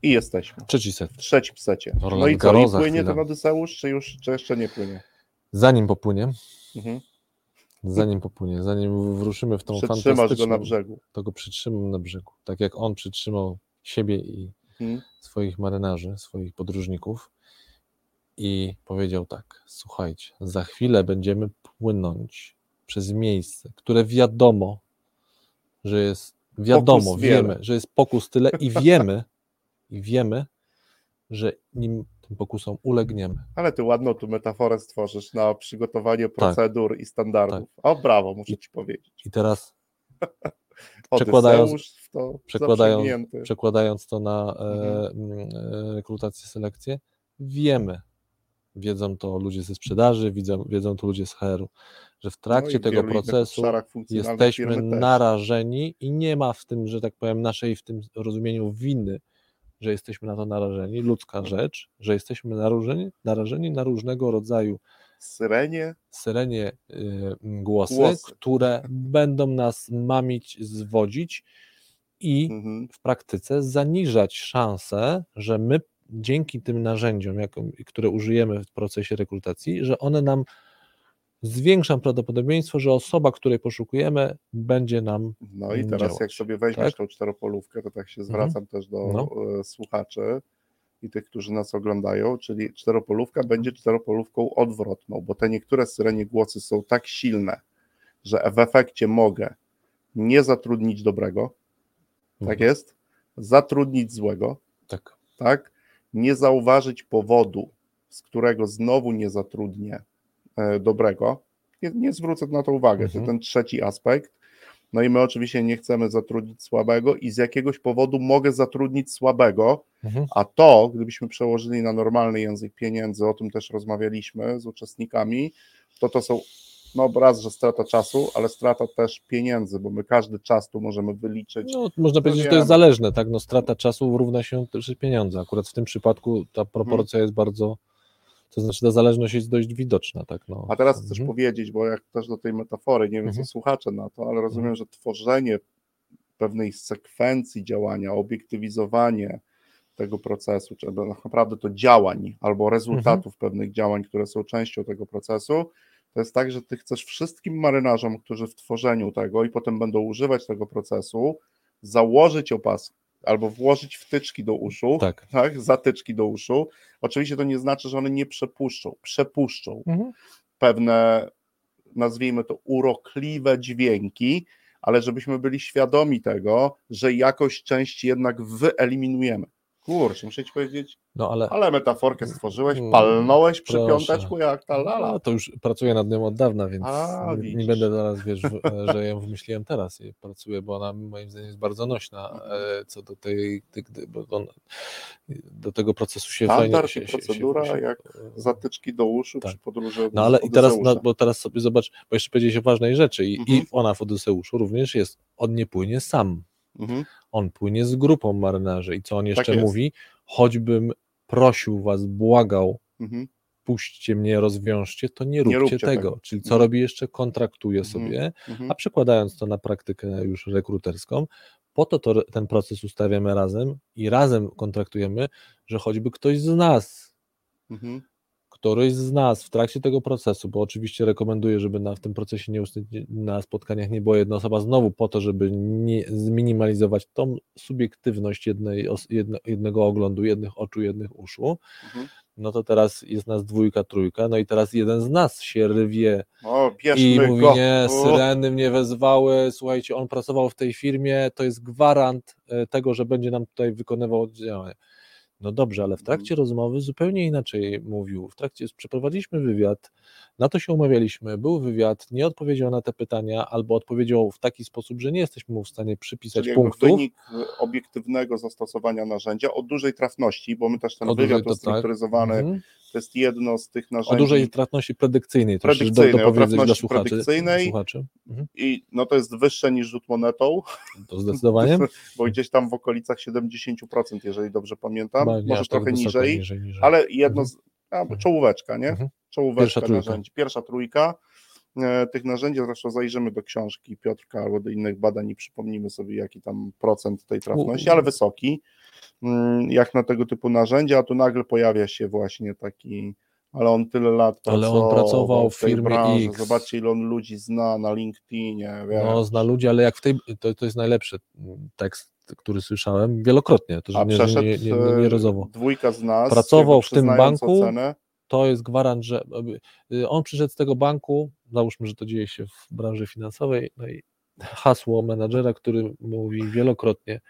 I jesteśmy. Trzeci set. W trzecim secie. No i co, i płynie ten Odyseusz, czy już, czy jeszcze nie płynie? Zanim popłynie, Mhm. zanim popłynie, zanim wruszymy w tą Przytrzymasz go fantastyczną, na brzegu. to go przytrzymam na brzegu. Tak jak on przytrzymał siebie i Mhm. swoich marynarzy, swoich podróżników i powiedział tak: Słuchajcie, za chwilę będziemy płynąć przez miejsce, które wiadomo, że jest wiadomo, Pokus wiele. wiemy, że jest pokus tyle i wiemy, i wiemy, że nim tym pokusom ulegniemy. Ale ty ładną tu metaforę stworzysz na przygotowanie Tak. procedur i standardów. O brawo, muszę ci powiedzieć. I teraz Przekładając- to przekładając, przekładając to na e, Mhm. mm, e, rekrutację, selekcję, wiemy, wiedzą to ludzie ze sprzedaży, wiedzą, wiedzą to ludzie z HR-u, że w trakcie No i w tego procesu jesteśmy narażeni i nie ma w tym, że tak powiem, naszej w tym rozumieniu winy, że jesteśmy na to narażeni, ludzka Mhm. rzecz, że jesteśmy narażeni, narażeni na różnego rodzaju Syrenie, syrenie y, głosy, Głosy. które będą nas mamić, zwodzić i mhm. w praktyce zaniżać szanse, że my dzięki tym narzędziom, jaką- które użyjemy w procesie rekrutacji, że one nam zwiększą prawdopodobieństwo, że osoba, której poszukujemy, będzie nam No i mm, teraz działać. jak sobie weźmiesz Tak? tą czteropolówkę, to tak się Mhm. zwracam też do No. e, słuchaczy i tych, którzy nas oglądają, czyli czteropolówka będzie czteropolówką odwrotną, bo te niektóre syrenie głosy są tak silne, że w efekcie mogę nie zatrudnić dobrego, tak Mhm. jest, zatrudnić złego, Tak. tak, nie zauważyć powodu, z którego znowu nie zatrudnię dobrego, nie, nie zwrócę na to uwagę, to Mhm. ten trzeci aspekt. No i my oczywiście nie chcemy zatrudnić słabego i z jakiegoś powodu mogę zatrudnić słabego, Mhm. a to, gdybyśmy przełożyli na normalny język pieniędzy, o tym też rozmawialiśmy z uczestnikami, to to są, no raz, że strata czasu, ale strata też pieniędzy, bo my każdy czas tu możemy wyliczyć. No, można powiedzieć, że to jest zależne, tak? No, strata czasu równa się też pieniądze. Akurat w tym przypadku ta proporcja jest bardzo, to znaczy ta zależność jest dość widoczna, tak? No. A teraz chcesz Mhm. powiedzieć, bo jak też do tej metafory, nie wiem Mhm. co słuchacze na to, ale rozumiem, że tworzenie pewnej sekwencji działania, obiektywizowanie tego procesu, czy tak naprawdę to działań albo rezultatów pewnych działań, które są częścią tego procesu, to jest tak, że ty chcesz wszystkim marynarzom, którzy w tworzeniu tego i potem będą używać tego procesu, założyć opaski albo włożyć wtyczki do uszu, Tak. tak, zatyczki do uszu. Oczywiście to nie znaczy, że one nie przepuszczą, przepuszczą Mhm. pewne, nazwijmy to, urokliwe dźwięki, ale żebyśmy byli świadomi tego, że jakąś część jednak wyeliminujemy. Kurczę, muszę ci powiedzieć, No ale ale metaforkę stworzyłeś, Mm, palnąłeś przy proszę. piąteczku jak ta no, lala. to już pracuję nad nią od dawna, więc A, nie, nie będę zaraz, wiesz, że ją wymyśliłem teraz i pracuję, bo ona moim zdaniem jest bardzo nośna e, co do tej, tej bo on, do tego procesu się Standard fajnie i procedura jak e, Zatyczki do uszu Tak. przy podróży No ale i teraz, no, bo teraz sobie zobacz, bo jeszcze powiedziałeś o ważnej rzeczy i, Mhm. i ona w Odyseuszu również jest, on nie płynie sam, Mhm. on płynie z grupą marynarzy i co on jeszcze jest. mówi, choćbym prosił was, błagał, Mhm. puśćcie mnie, rozwiążcie, to nie róbcie, róbcie tego. tego. Czyli co Mhm. robi jeszcze? Kontraktuje Mhm. sobie, a przekładając to na praktykę już rekruterską, po to, to ten proces ustawiamy razem i razem kontraktujemy, że choćby ktoś z nas, Mhm. Któryś z nas w trakcie tego procesu, bo oczywiście rekomenduję, żeby na, w tym procesie nie, na spotkaniach nie była jedna osoba znowu po to, żeby nie, zminimalizować tą subiektywność jednej, jednego oglądu, jednych oczu, jednych uszu, Mhm. no to teraz jest nas dwójka, trójka, no i teraz jeden z nas się rwie O, i mówi, go. nie, syreny mnie wezwały, słuchajcie, on pracował w tej firmie, to jest gwarant e, tego, że będzie nam tutaj wykonywał działania. No dobrze, ale w Mhm. trakcie rozmowy zupełnie inaczej mówił. W trakcie przeprowadziliśmy wywiad, na to się umawialiśmy, był wywiad, nie odpowiedział na te pytania, albo odpowiedział w taki sposób, że nie jesteśmy mu w stanie przypisać Czyli punktów. wynik y, obiektywnego zastosowania narzędzia o dużej trafności, bo my też ten O dużej, wywiad to tak. Mhm. to jest jedno z tych O narzędzi dużej trafności predykcyjnej, to jeszcze do, Predykcyjnej, o dopowiedzieć dla predykcyjnej. słuchaczy. Mhm. i no to jest wyższe niż rzut monetą, To zdecydowanie. bo gdzieś tam w okolicach 70%, jeżeli dobrze pamiętam, może tak trochę niżej, niżej, niżej. ale jedno Mhm. z, a, czołóweczka, nie? Mhm. Czołóweczka Pierwsza trójka. narzędzi, pierwsza trójka tych narzędzi, zresztą zajrzymy do książki Piotrka albo do innych badań i przypomnimy sobie, jaki tam procent tej trafności, ale wysoki, mm, jak na tego typu narzędzia, a tu nagle pojawia się właśnie taki, ale on tyle lat Ale pracował, on pracował w tej firmie branży, X. zobaczcie ile on ludzi zna na LinkedInie, wiesz. No, zna ludzi, ale jak w tej, to, to jest najlepszy mm, tekst, który słyszałem wielokrotnie, to a że nie, przeszedł nie, nie, nie, nie e, rozowo. dwójka z nas, Pracował w tym banku, ocenę, To jest gwarant, że y, on przyszedł z tego banku, załóżmy, że to dzieje się w branży finansowej, no i hasło menadżera, który mówi wielokrotnie,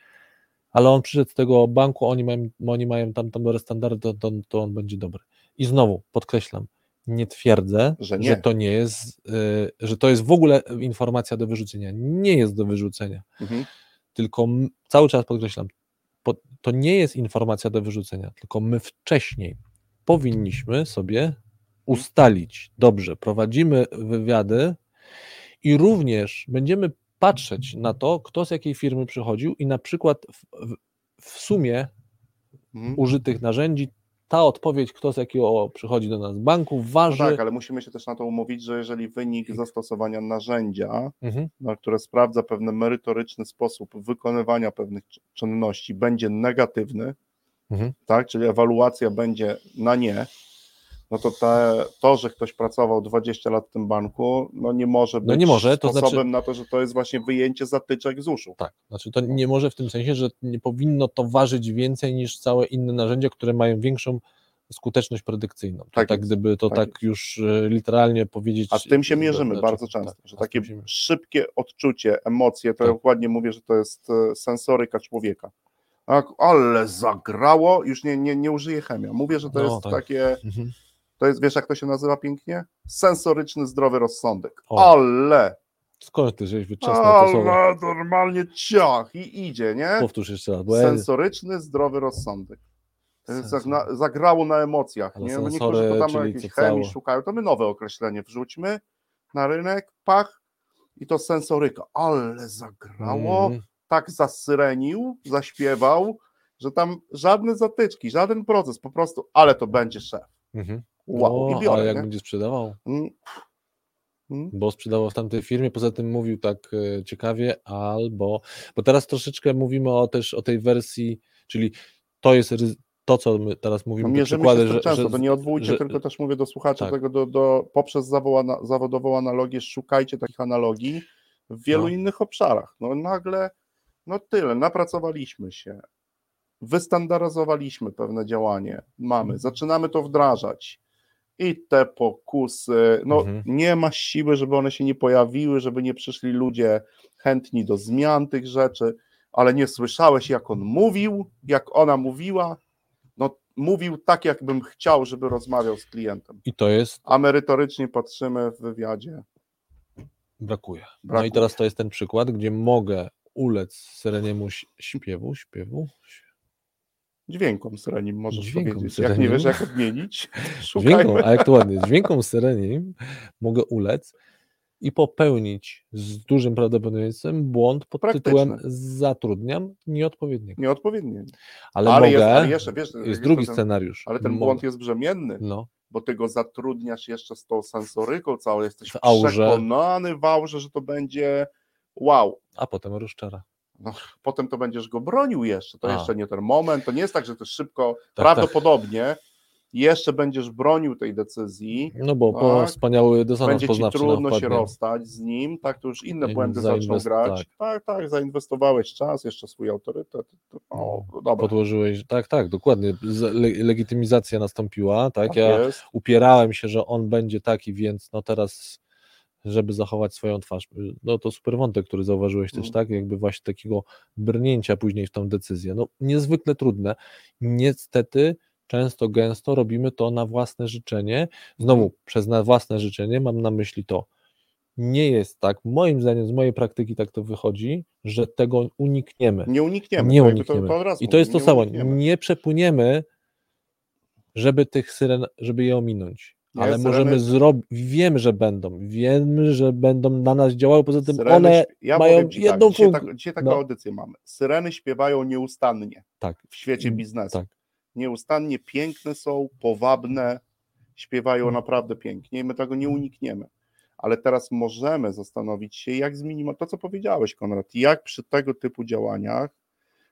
ale on przyszedł z tego banku, oni mają, oni mają tam, tam dobre standardy, to, to, to on będzie dobry. I znowu podkreślam, nie twierdzę, Że nie. że to nie jest, y, że to jest w ogóle informacja do wyrzucenia. Nie jest do wyrzucenia. mhm. tylko m- cały czas podkreślam, po, to nie jest informacja do wyrzucenia, tylko my wcześniej powinniśmy sobie ustalić, dobrze, prowadzimy wywiady i również będziemy patrzeć na to, kto z jakiej firmy przychodził i na przykład w, w, w sumie Mhm. użytych narzędzi ta odpowiedź, kto z jakiego przychodzi do nas banku, No waży. tak, ale musimy się też na to umówić, że jeżeli wynik zastosowania narzędzia, Mhm. na które sprawdza pewien merytoryczny sposób wykonywania pewnych czy- czynności, będzie negatywny, Mhm. tak, czyli ewaluacja będzie na nie, no to te, to, że ktoś pracował 20 lat w tym banku, no nie może być No nie może, to sposobem znaczy- na to, że to jest właśnie wyjęcie zatyczek z uszu. Tak, znaczy to nie może w tym sensie, że nie powinno to ważyć więcej niż całe inne narzędzia, które mają większą skuteczność predykcyjną. Tak tak, gdyby to tak tak, już e, literalnie powiedzieć. A z tym się mierzymy znaczy, bardzo często, tak, że takie szybkie odczucie, emocje, to Tak. ja dokładnie mówię, że to jest e, sensoryka człowieka. Tak, ale zagrało, już nie, nie, nie użyję chemia. Mówię, że to No, jest tak. takie, Mhm. to jest, wiesz jak to się nazywa pięknie? Sensoryczny zdrowy rozsądek. O. Ale, Skąd ty żeś wyczesnął to słowo? ale normalnie ciach i idzie, nie? Powtórz jeszcze raz, bo Sensoryczny zdrowy rozsądek. Zagna- zagrało na emocjach. Ale Nie? Sensory, niektórzy to tam jakiejś chemii cało. szukają, to my nowe określenie wrzućmy na rynek, pach i to sensoryka. Ale zagrało, Mhm. Tak zasyrenił, zaśpiewał, że tam żadne zatyczki, żaden proces, po prostu, ale to będzie szef. Mhm. Wow, O, i a biorę, jak nie? będzie sprzedawał? Mm. Mm. Bo sprzedawał w tamtej firmie, poza tym mówił tak e, ciekawie, albo. Bo teraz troszeczkę mówimy o, też o tej wersji, czyli to jest to, co my teraz No, mówimy, te mierzymy się przykłady, z tym że, często, że, to nie odwołujcie, że- tylko też mówię do słuchaczy tak. tego, do, do, poprzez zawołana, zawodową analogię, szukajcie takich analogii w wielu No. innych obszarach. No nagle, no tyle, napracowaliśmy się, wystandaryzowaliśmy pewne działanie, mamy, Mhm. zaczynamy to wdrażać i te pokusy, no Mhm. nie ma siły, żeby one się nie pojawiły, żeby nie przyszli ludzie chętni do zmian tych rzeczy, ale nie słyszałeś, jak on mówił, jak ona mówiła, no mówił tak, jakbym chciał, żeby rozmawiał z klientem. I to jest, A merytorycznie patrzymy w wywiadzie. brakuje. No Brakuje. i teraz to jest ten przykład, gdzie mogę ulec syreniemu ś- śpiewu, śpiewu, Dźwiękom syrenim możesz Dźwiękom powiedzieć. Jak nie wiesz, jak odmienić, dźwiękom, szukajmy. a jak to ładnie, dźwiękom syrenim mogę ulec i popełnić z dużym prawdopodobieństwem błąd pod Praktyczny. tytułem zatrudniam nieodpowiedniego. Nieodpowiednie. Ale, Ale, mogę, jest, ale jeszcze, wiesz, jest jest drugi ten, scenariusz. Ale ten mogę. błąd jest brzemienny, No, bo ty go zatrudniasz jeszcze z tą sensoryką całą, jesteś przekonany w aurze, że to będzie wow. a potem rozczara. No, potem to będziesz go bronił jeszcze, to A. jeszcze nie ten moment, to nie jest tak, że to szybko, tak. prawdopodobnie jeszcze będziesz bronił tej decyzji, No bo po Tak. wspaniały dysonans będzie ci nam trudno się rozstać z nim, tak, to już inne In- błędy zaczną grać. tak. Tak. tak, zainwestowałeś czas, jeszcze swój autorytet. To, o, No, dobra, Podłożyłeś, tak, tak, dokładnie. Legitymizacja nastąpiła, tak? tak Ja jest. upierałem się, że on będzie taki, więc no teraz, żeby zachować swoją twarz. No to super wątek, który zauważyłeś też, Mm. tak? Jakby właśnie takiego brnięcia później w tą decyzję. No niezwykle trudne. Niestety często, gęsto robimy to na własne życzenie. Znowu, Mm. przez na własne życzenie mam na myśli to. Nie jest tak, moim zdaniem, z mojej praktyki tak to wychodzi, że tego unikniemy. Nie unikniemy. Nie jakby unikniemy. To, to I to jest to mówię, samo. unikniemy. Nie przepłyniemy, żeby tych syren, żeby je ominąć. Ale możemy zrobić, wiemy, że będą, wiemy, że będą na nas działały, poza tym Syreny one, ja mają ci jedną tak, dzisiaj, funkcję. tak, dzisiaj taką No. audycję mamy. Syreny śpiewają nieustannie tak, w świecie Mm, biznesu. tak. Nieustannie piękne są, powabne, śpiewają Mm. naprawdę pięknie i my tego nie unikniemy. ale teraz możemy zastanowić się, jak zminimalizować to, co powiedziałeś, Konrad, jak przy tego typu działaniach,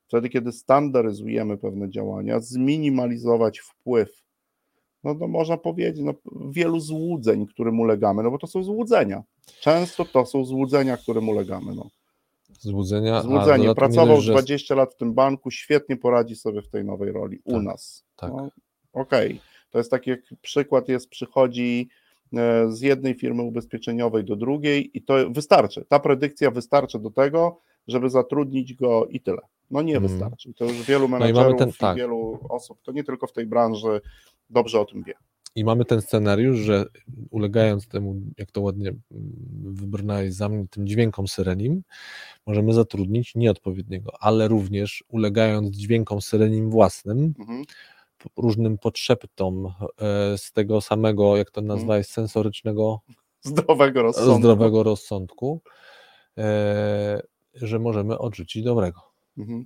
wtedy, kiedy standaryzujemy pewne działania, zminimalizować wpływ, no to można powiedzieć, no, wielu złudzeń, którym ulegamy, no bo to są złudzenia. Często to są złudzenia, którym ulegamy. No. Złudzenia. Złudzenie. a Pracował dodatkowo, że 20 lat w tym banku, świetnie poradzi sobie w tej nowej roli u Tak, nas. tak. No, Okej, to jest taki jak przykład jest, przychodzi e, z jednej firmy ubezpieczeniowej do drugiej i to wystarczy. Ta predykcja wystarczy do tego, żeby zatrudnić go i tyle. No nie Mhm. wystarczy. To już wielu No i menedżerów ten- i tak. wielu osób, to nie tylko w tej branży, dobrze o tym wie. I mamy ten scenariusz, że ulegając temu, jak to ładnie mm, wybrnąłeś za mnie, tym dźwiękom syrenim, możemy zatrudnić nieodpowiedniego, ale również ulegając dźwiękom syrenim własnym, Mhm. różnym podszeptom e, z tego samego, jak to nazwałeś, sensorycznego, Zdrowego rozsądku. zdrowego rozsądku, e, możemy odrzucić dobrego. Mhm.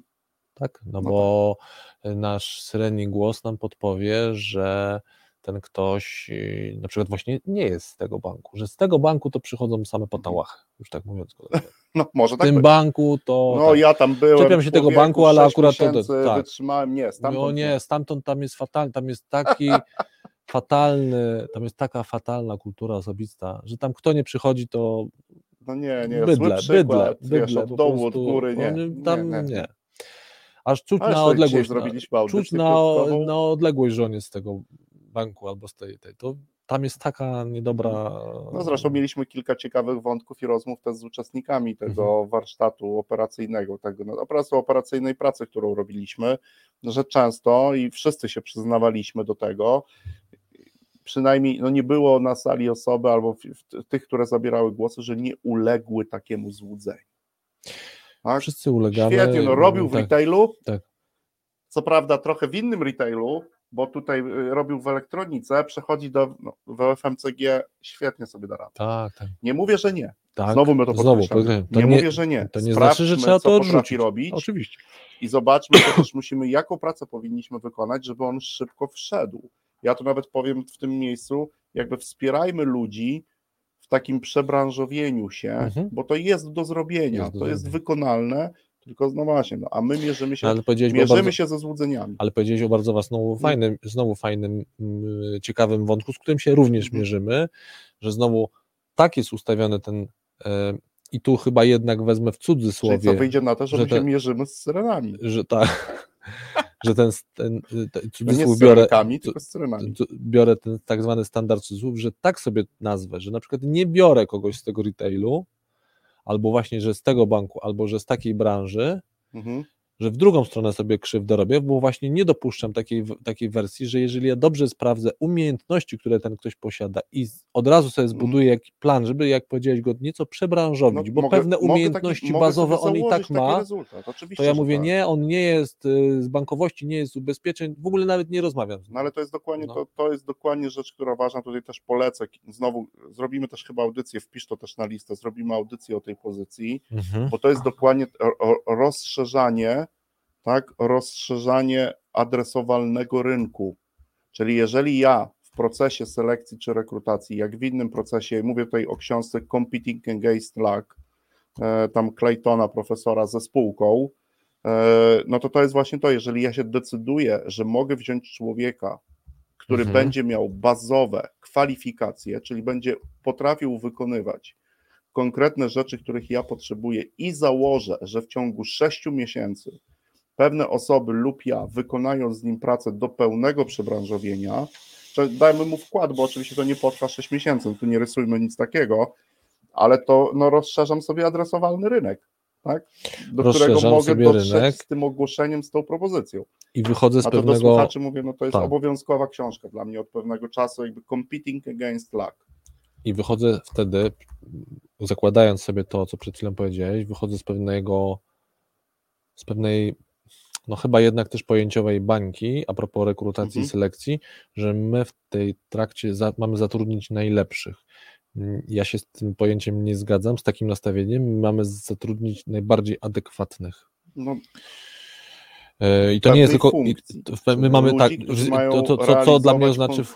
Tak? No, No bo nasz syreni głos nam podpowie, że ten ktoś yy, na przykład właśnie nie jest z tego banku, że z tego banku to przychodzą same patałachy, już tak mówiąc. No może W tak tym być. banku to No tak. ja tam byłem. Czepiam się tego banku, ale akurat to- tak. wytrzymałem. Nie, stamtąd no nie, stamtąd tam jest fatalny, tam jest taki fatalny, tam jest taka fatalna kultura osobista, że tam kto nie przychodzi, to No nie, nie, bydle, zły bydle, przykład, wiesz, bydle, od dołu, od prostu, góry, nie, nie, tam nie, nie. nie. Aż czuć na odległość, na, czuć na, na odległość, że on jest z tego banku albo z tej, tej. To tam jest taka niedobra. No zresztą mieliśmy kilka ciekawych wątków i rozmów też z uczestnikami tego Mhm. warsztatu operacyjnego, tego no, operacyjnej pracy, którą robiliśmy, że często i wszyscy się przyznawaliśmy do tego, przynajmniej no nie było na sali osoby albo w, w, tych, które zabierały głosy, że nie uległy takiemu złudzeniu. Tak? Wszyscy ulegamy. Świetnie, no robił w tak, retailu, tak. co prawda trochę w innym retailu, bo tutaj y, robił w elektronice, przechodzi do no, w FMCG, świetnie sobie da radę. Tak, tak. Nie mówię, że nie. tak. Znowu my to Znowu. To nie, nie- mówię, że nie. to nie znaczy, że Sprawdźmy, trzeba co to potrafi odrzucić. robić Oczywiście. i zobaczmy, to też musimy, jaką pracę powinniśmy wykonać, żeby on szybko wszedł. Ja tu nawet powiem w tym miejscu, jakby wspierajmy ludzi w takim przebranżowieniu się, Mhm. bo to jest do zrobienia, Jest do to jest zrobienia. wykonalne, tylko no właśnie, no, a my mierzymy się, Ale mierzymy bardzo, się ze złudzeniami. ale powiedziałeś o bardzo was znowu fajnym, znowu fajnym, mm, ciekawym wątku, z którym się również Mhm. mierzymy, że znowu tak jest ustawiony ten. E, I tu chyba jednak wezmę w Czyli co cudzysłowie. wyjdzie na to, że, że my te- się mierzymy z syrenami. że tak, że ten, ten, ten cudzysłów z biorę, biorę ten tak zwany standard cudzysłów, że tak sobie nazwę, że na przykład nie biorę kogoś z tego retailu, albo właśnie, że z tego banku, albo że z takiej branży, Mhm. Że w drugą stronę sobie krzywdę robię, bo właśnie nie dopuszczam takiej, takiej wersji, że jeżeli ja dobrze sprawdzę umiejętności, które ten ktoś posiada i od razu sobie zbuduję jakiś plan, żeby, jak powiedziałeś, go nieco przebranżowić, bo Mhm. No, mogę- pewne mogę umiejętności taki, bazowe on i tak ma, to ja mówię, tak. nie, on nie jest y, z bankowości, nie jest z ubezpieczeń, w ogóle nawet nie rozmawiam. No ale to jest dokładnie No. to, to jest dokładnie rzecz, która ważna. Tutaj też polecę. Znowu zrobimy też chyba audycję, wpisz to też na listę, zrobimy audycję o tej pozycji, Mhm. bo to jest dokładnie rozszerzanie, tak, rozszerzanie adresowalnego rynku. Czyli jeżeli ja w procesie selekcji czy rekrutacji, jak w innym procesie, mówię tutaj o książce Competing Against Luck, e, tam Claytona, profesora ze spółką, e, no to to jest właśnie to, jeżeli ja się decyduję, że mogę wziąć człowieka, który Mhm. będzie miał bazowe kwalifikacje, czyli będzie potrafił wykonywać konkretne rzeczy, których ja potrzebuję i założę, że w ciągu 6 miesięcy pewne osoby lub ja wykonają z nim pracę do pełnego przebranżowienia, dajmy mu wkład, bo oczywiście to nie potrwa 6 miesięcy, tu nie rysujmy nic takiego, ale to no, rozszerzam sobie adresowalny rynek, tak? do którego Rozszerzam mogę sobie dotrzeć rynek. z tym ogłoszeniem, z tą propozycją. I wychodzę z A to do pewnego, słuchaczy mówię, no to jest tak. obowiązkowa książka dla mnie od pewnego czasu, jakby Competing Against Luck. i wychodzę wtedy, zakładając sobie to, co przed chwilą powiedziałeś, wychodzę z pewnego, z pewnej, no chyba jednak też pojęciowej bańki, a propos rekrutacji Mhm. i selekcji, że my w tej trakcie za, mamy zatrudnić najlepszych. Mm, Ja się z tym pojęciem nie zgadzam, z takim nastawieniem. My mamy zatrudnić najbardziej adekwatnych. No, I to nie jest tylko. funkcji. My mamy Ludzi, tak. To, to, to, co dla mnie znaczy funkcję.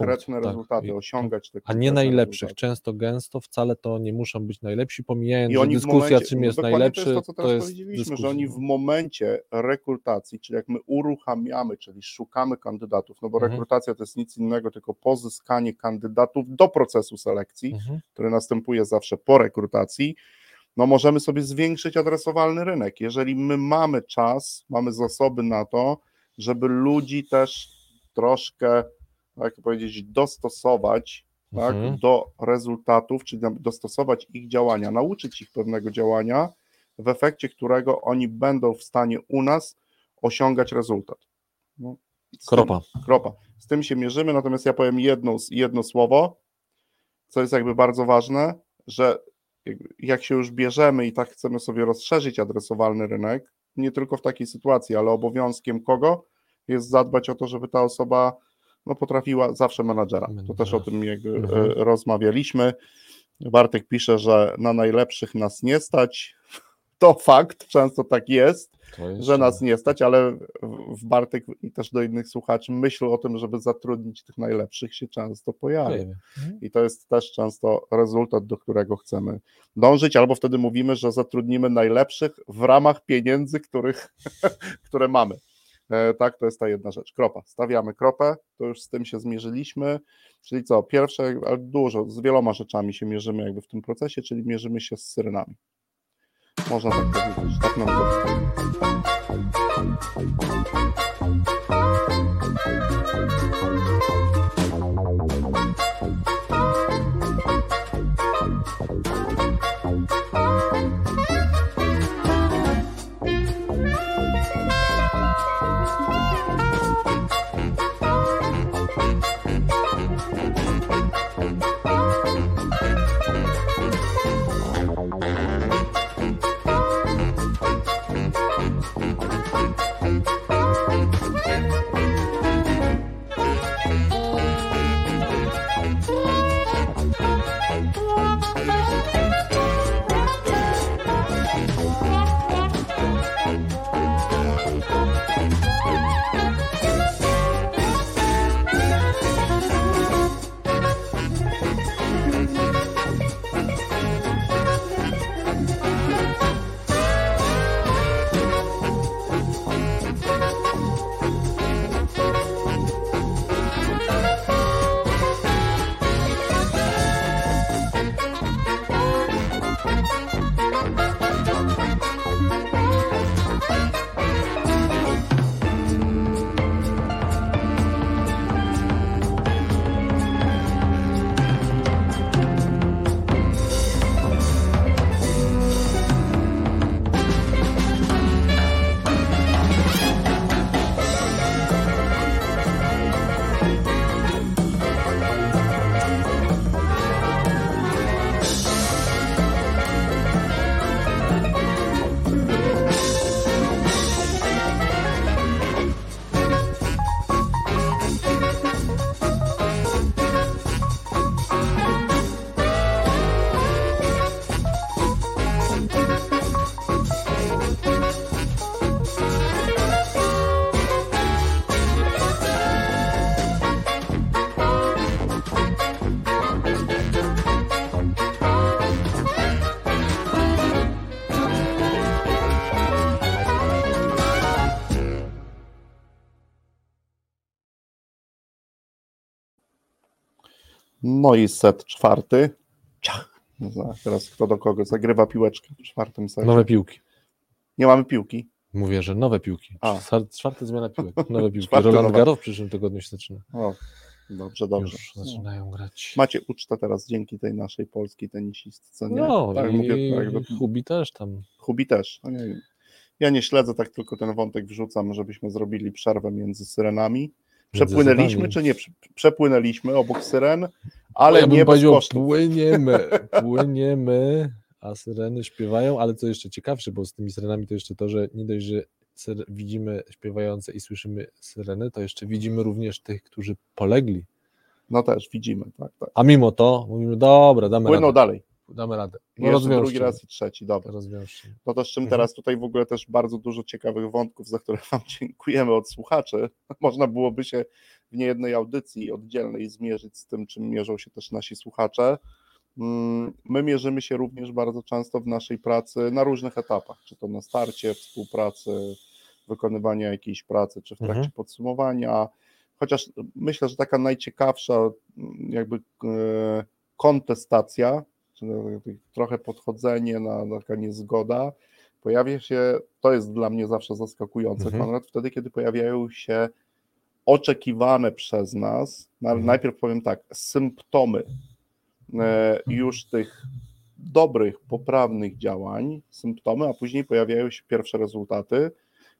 tak. osiągać te A nie najlepszych. rezultaty. Często, gęsto wcale to nie muszą być najlepsi, pomijając, że dyskusja, momencie, czym jest najlepszy, to jest to, co teraz to powiedzieliśmy, dyskusja. że oni w momencie rekrutacji, czyli jak my uruchamiamy, czyli szukamy kandydatów, no bo Mhm. rekrutacja to jest nic innego, tylko pozyskanie kandydatów do procesu selekcji, Mhm. który następuje zawsze po rekrutacji, no możemy sobie zwiększyć adresowalny rynek. Jeżeli my mamy czas, mamy zasoby na to, żeby ludzi też troszkę, jak to powiedzieć, dostosować tak, Mhm. do rezultatów, czyli dostosować ich działania, nauczyć ich pewnego działania, w efekcie którego oni będą w stanie u nas osiągać rezultat. No, z tym- Kropa. Kropa. Z tym się mierzymy, natomiast ja powiem jedno, jedno słowo, co jest jakby bardzo ważne, że jak się już bierzemy i tak chcemy sobie rozszerzyć adresowalny rynek, nie tylko w takiej sytuacji, ale obowiązkiem kogo jest zadbać o to, żeby ta osoba no, potrafiła zawsze menadżera. To też o tym jakby Mhm. e, rozmawialiśmy. Bartek pisze, że na najlepszych nas nie stać. To fakt, często tak jest że nas nie stać, ale w- Bartek i też do innych słuchaczy myśl o tym, żeby zatrudnić tych najlepszych się często pojawia. Pojawia. Mhm. I to jest też często rezultat, do którego chcemy dążyć, albo wtedy mówimy, że zatrudnimy najlepszych w ramach pieniędzy, których, które mamy. E, tak, to jest ta jedna rzecz. Kropa. Stawiamy kropę, to już z tym się zmierzyliśmy. Czyli co, pierwsze, ale dużo, z wieloma rzeczami się mierzymy jakby w tym procesie, czyli mierzymy się z syrenami. Można tak powiedzieć. Tak nam to No i set czwarty. Ciach. No Teraz kto do kogo zagrywa piłeczkę w czwartym secie. Nowe piłki. Nie mamy piłki. Mówię, że nowe piłki. A. Czwar- Czwarta zmiana piłek. Nowe piłki. Roland. Garros w przyszłym tygodniu się zaczyna. O, dobrze, dobrze. Już No. zaczynają grać. Macie ucztę teraz dzięki tej naszej polskiej tenisistce, nie? No tak i mówię, tak, do, Hubi też tam. Hubi też. No nie, ja nie śledzę, tak tylko ten wątek wrzucam, żebyśmy zrobili przerwę między syrenami. Przepłynęliśmy, czy nie? Prze- Przepłynęliśmy obok syren, ale ja nie bez kosztów. płyniemy, płyniemy, a syreny śpiewają, ale co jeszcze ciekawsze, bo z tymi syrenami to jeszcze to, że nie dość, że widzimy śpiewające i słyszymy syreny, to jeszcze widzimy również tych, którzy polegli. No też widzimy, tak, tak. A mimo to mówimy, dobra, damy Płyną radę. dalej. Damy radę. No jeszcze drugi raz i trzeci, dobra. Rozwiążcie. No to z czym Mhm. teraz tutaj w ogóle też bardzo dużo ciekawych wątków, za które Wam dziękujemy od słuchaczy. Można byłoby się w niejednej audycji oddzielnej zmierzyć z tym, czym mierzą się też nasi słuchacze. Mm, My mierzymy się również bardzo często w naszej pracy na różnych etapach, czy to na starcie współpracy, wykonywania jakiejś pracy, czy w trakcie Mhm. podsumowania. Chociaż myślę, że taka najciekawsza mm, jakby e, kontestacja, trochę podchodzenie na, na taka niezgoda, pojawia się, to jest dla mnie zawsze zaskakujące, Mhm. Konrad, wtedy, kiedy pojawiają się oczekiwane przez nas, na, Mhm. najpierw powiem tak, symptomy e, już tych dobrych, poprawnych działań, symptomy, a później pojawiają się pierwsze rezultaty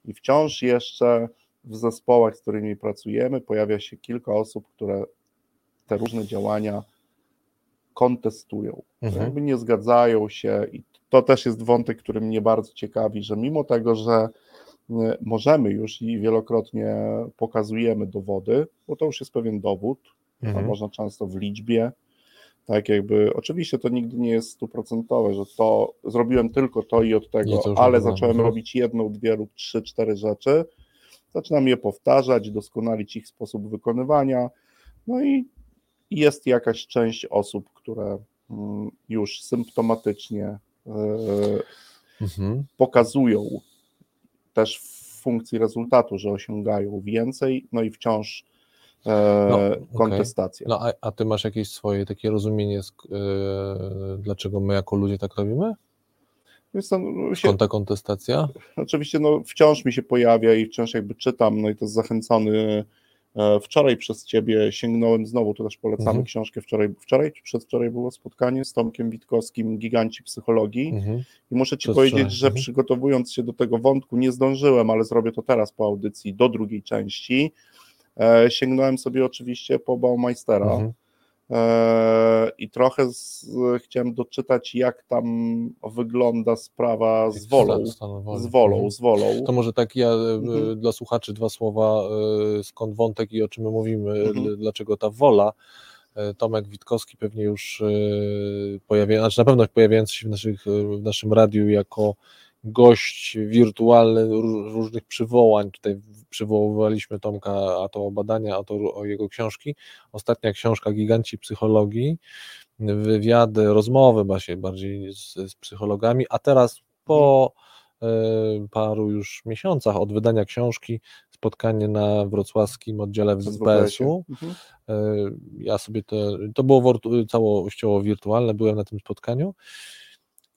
i wciąż jeszcze w zespołach, z którymi pracujemy, pojawia się kilka osób, które te różne działania kontestują, Mhm. jakby nie zgadzają się i to też jest wątek, który mnie bardzo ciekawi, że mimo tego, że e, możemy już i wielokrotnie pokazujemy dowody, bo to już jest pewien dowód, Mhm. można często w liczbie, tak jakby, oczywiście to nigdy nie jest stuprocentowe, że to zrobiłem tylko to i od tego, ale zacząłem Mhm. robić jedną, dwie lub trzy, cztery rzeczy, zaczynam je powtarzać, doskonalić ich sposób wykonywania, no i jest jakaś część osób, które mm, już symptomatycznie e, Mhm. pokazują też w funkcji rezultatu, że osiągają więcej, no i wciąż e, No, kontestacja. No a, a ty masz jakieś swoje takie rozumienie, yy, dlaczego my jako ludzie tak robimy? To, no, się, Konta kontestacja? oczywiście no, wciąż mi się pojawia i wciąż jakby czytam, no i to jest zachęcony wczoraj przez ciebie sięgnąłem znowu, to też polecamy Mhm. książkę wczoraj, wczoraj czy przedwczoraj było spotkanie z Tomkiem Witkowskim, Giganci Psychologii Mhm. i muszę ci powiedzieć, że mhm. przygotowując się do tego wątku nie zdążyłem, ale zrobię to teraz po audycji do drugiej części, e, sięgnąłem sobie oczywiście po Baumeistera. E, I trochę z, chciałem doczytać, jak tam wygląda sprawa z wolą. Z wolą, Mhm. z wolą. To może tak ja e, Mhm. dla słuchaczy dwa słowa, e, skąd wątek i o czym my mówimy, Mhm. dlaczego ta wola. E, Tomek Witkowski pewnie już e, pojawia, znaczy na pewno pojawiający się w, naszych, e, w naszym radiu jako gość wirtualny ró- różnych przywołań. Tutaj przywoływaliśmy Tomka, a to o badania, a to o jego książki. Ostatnia książka Giganci Psychologii, wywiady, rozmowy właśnie bardziej z, z psychologami, a teraz po e, paru już miesiącach od wydania książki spotkanie na wrocławskim oddziale Przez WPS-u. Mhm. E, Ja sobie to, to było całościowo wirtualne, byłem na tym spotkaniu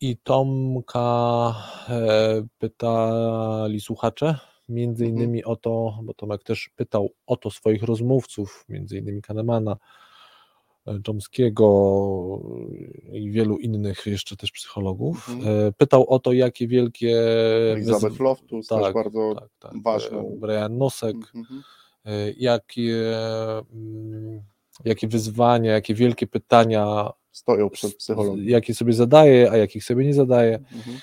i Tomka e, pytali słuchacze, między Mhm. innymi o to, bo Tomek też pytał o to swoich rozmówców, między innymi Kahnemana, e, Chomskiego i wielu innych jeszcze też psychologów. Mhm. E, Pytał o to, jakie wielkie Elizabeth wyzw- Loftus też tak, bardzo tak, tak. ważną. E, Brian Nosek, Mhm. e, jakie, mm, jakie wyzwania, jakie wielkie pytania, stoją przed psychologiem. jakie sobie zadaje, a jakich sobie nie zadaje. Mhm.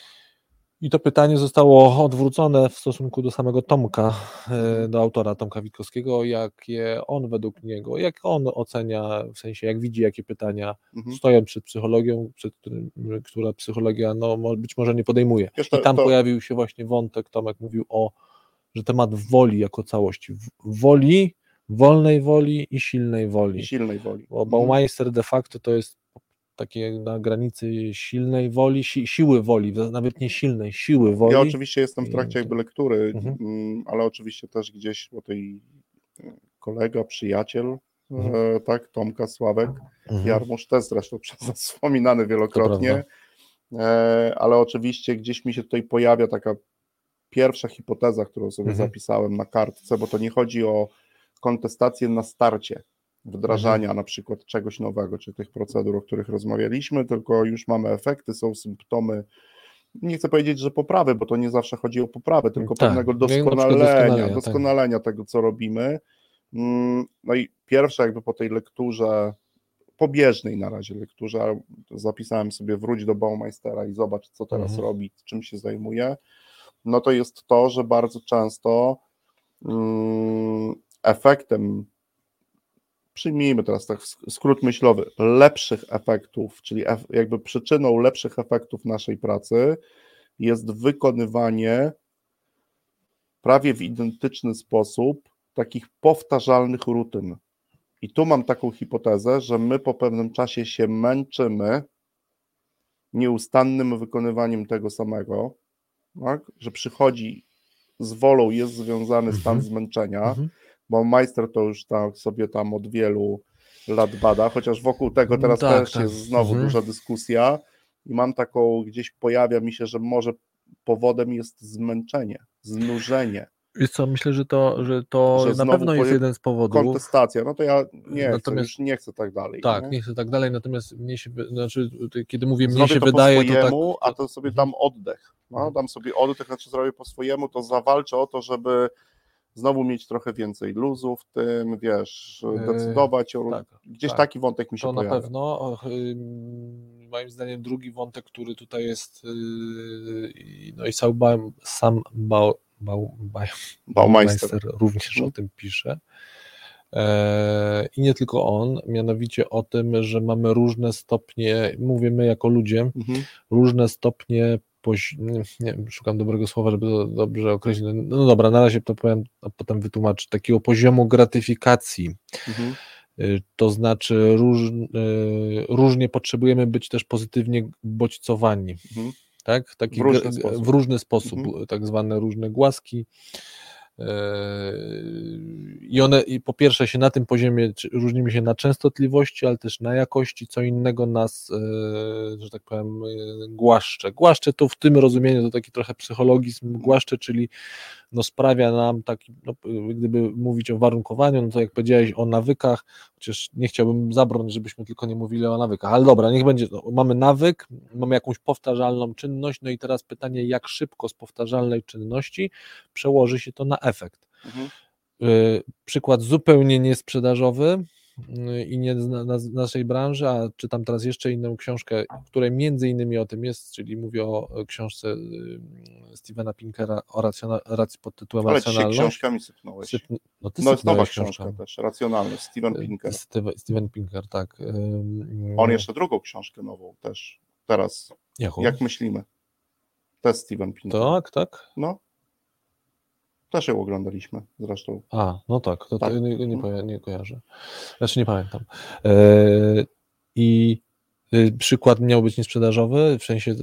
I to pytanie zostało odwrócone w stosunku do samego Tomka, e, do autora Tomka Witkowskiego, jakie on według niego, jak on ocenia, w sensie jak widzi, jakie pytania Mhm. stoją przed psychologią, przed którym, która psychologia no, być może nie podejmuje. Wiesz, I to- tam to- pojawił się właśnie wątek, Tomek mówił o, że temat woli jako całości, woli, wolnej woli i silnej woli. I silnej woli. Bo Mhm. Baumeister de facto to jest takie na granicy silnej woli, si, siły woli, nawet nie silnej, siły woli. Ja oczywiście jestem w trakcie jakby lektury, Mhm. mm, ale oczywiście też gdzieś o tej e, kolega, przyjaciel, Mhm. e, tak, Tomka Sławek, Mhm. Jarmusz też zresztą przez nas wspominany wielokrotnie, e, ale oczywiście gdzieś mi się tutaj pojawia taka pierwsza hipoteza, którą sobie Mhm. zapisałem na kartce, bo to nie chodzi o kontestację na starcie wdrażania Mhm. na przykład czegoś nowego, czy tych procedur, o których rozmawialiśmy, tylko już mamy efekty, są symptomy, nie chcę powiedzieć, że poprawy, bo to nie zawsze chodzi o poprawę, tylko Tak, pewnego przykład doskonalenia, doskonalenia, tak. tego, co robimy. Mm, No i pierwsze jakby po tej lekturze, pobieżnej na razie lekturze, zapisałem sobie wróć do Baumeistera i zobacz, co teraz Mhm. robi, czym się zajmuje, no to jest to, że bardzo często mm, efektem przyjmijmy teraz tak skrót myślowy, lepszych efektów, czyli jakby przyczyną lepszych efektów naszej pracy jest wykonywanie prawie w identyczny sposób takich powtarzalnych rutyn. I tu mam taką hipotezę, że my po pewnym czasie się męczymy nieustannym wykonywaniem tego samego, tak? że przychodzi z wolą, jest związany stan mhm. zmęczenia, mhm. Bo majster to już tak sobie tam od wielu lat bada, chociaż wokół tego no teraz tak, też tak. jest znowu mhm. duża dyskusja i mam taką, gdzieś pojawia mi się, że może powodem jest zmęczenie, znużenie. Wiesz co, myślę, że to, że to że na pewno jest jeden z powodów. Kontestacja, no to ja nie natomiast, chcę, już nie chcę tak dalej. Tak, nie? nie chcę tak dalej, natomiast mnie się, znaczy, kiedy mówię mnie się to wydaje, po swojemu, to tak... a to sobie dam oddech. No, mhm. dam sobie oddech, znaczy zrobię po swojemu, to zawalczę o to, żeby znowu mieć trochę więcej luzu w tym, wiesz, yy, decydować o... Tak, Gdzieś tak. taki wątek mi się to pojawia. To na pewno. Moim zdaniem drugi wątek, który tutaj jest yy, no i sam, sam Bau, Baumeister również o tym pisze. E, I nie tylko on, mianowicie o tym, że mamy różne stopnie, mówimy jako ludzie, mhm. różne stopnie, nie, nie szukam dobrego słowa, żeby to dobrze określić. No dobra, na razie to powiem, a potem wytłumaczę, takiego poziomu gratyfikacji. Mhm. E, to znaczy, róż, e, różnie potrzebujemy być też pozytywnie bodźcowani. Mhm tak? Taki w różny sposób, w różny sposób mhm. tak zwane różne głaski. I one i po pierwsze się na tym poziomie różnimy się na częstotliwości, ale też na jakości, co innego nas, e, że tak powiem, e, głaszcze. Głaszcze to w tym rozumieniu to taki trochę psychologizm głaszcze, czyli no sprawia nam taki, no, gdyby mówić o warunkowaniu, no to jak powiedziałeś o nawykach, chociaż nie chciałbym zabronić, żebyśmy tylko nie mówili o nawykach, ale dobra, niech będzie, no, mamy nawyk, mamy jakąś powtarzalną czynność, no i teraz pytanie, jak szybko z powtarzalnej czynności przełoży się to na efekt. Mhm. Y, przykład zupełnie niesprzedażowy, i nie z naszej branży, a czytam teraz jeszcze inną książkę, w której między innymi o tym jest, czyli mówię o książce y, Stevena Pinkera o racji pod tytułem Ale racjonalność. Ale książkami sypnąłeś. Syp... No, ty no jest nowa książka też, Racjonalność, Steven y, Pinker. Steven Pinker, tak. On jeszcze drugą książkę nową też teraz. Jaką? Jak myślimy? To jest Steven Pinker. Tak, tak. No. Też ją oglądaliśmy zresztą. A, no tak, to, tak. to nie, nie, mhm. nie, kojarzę. Znaczy nie pamiętam. E, I y, przykład miał być niesprzedażowy, w sensie,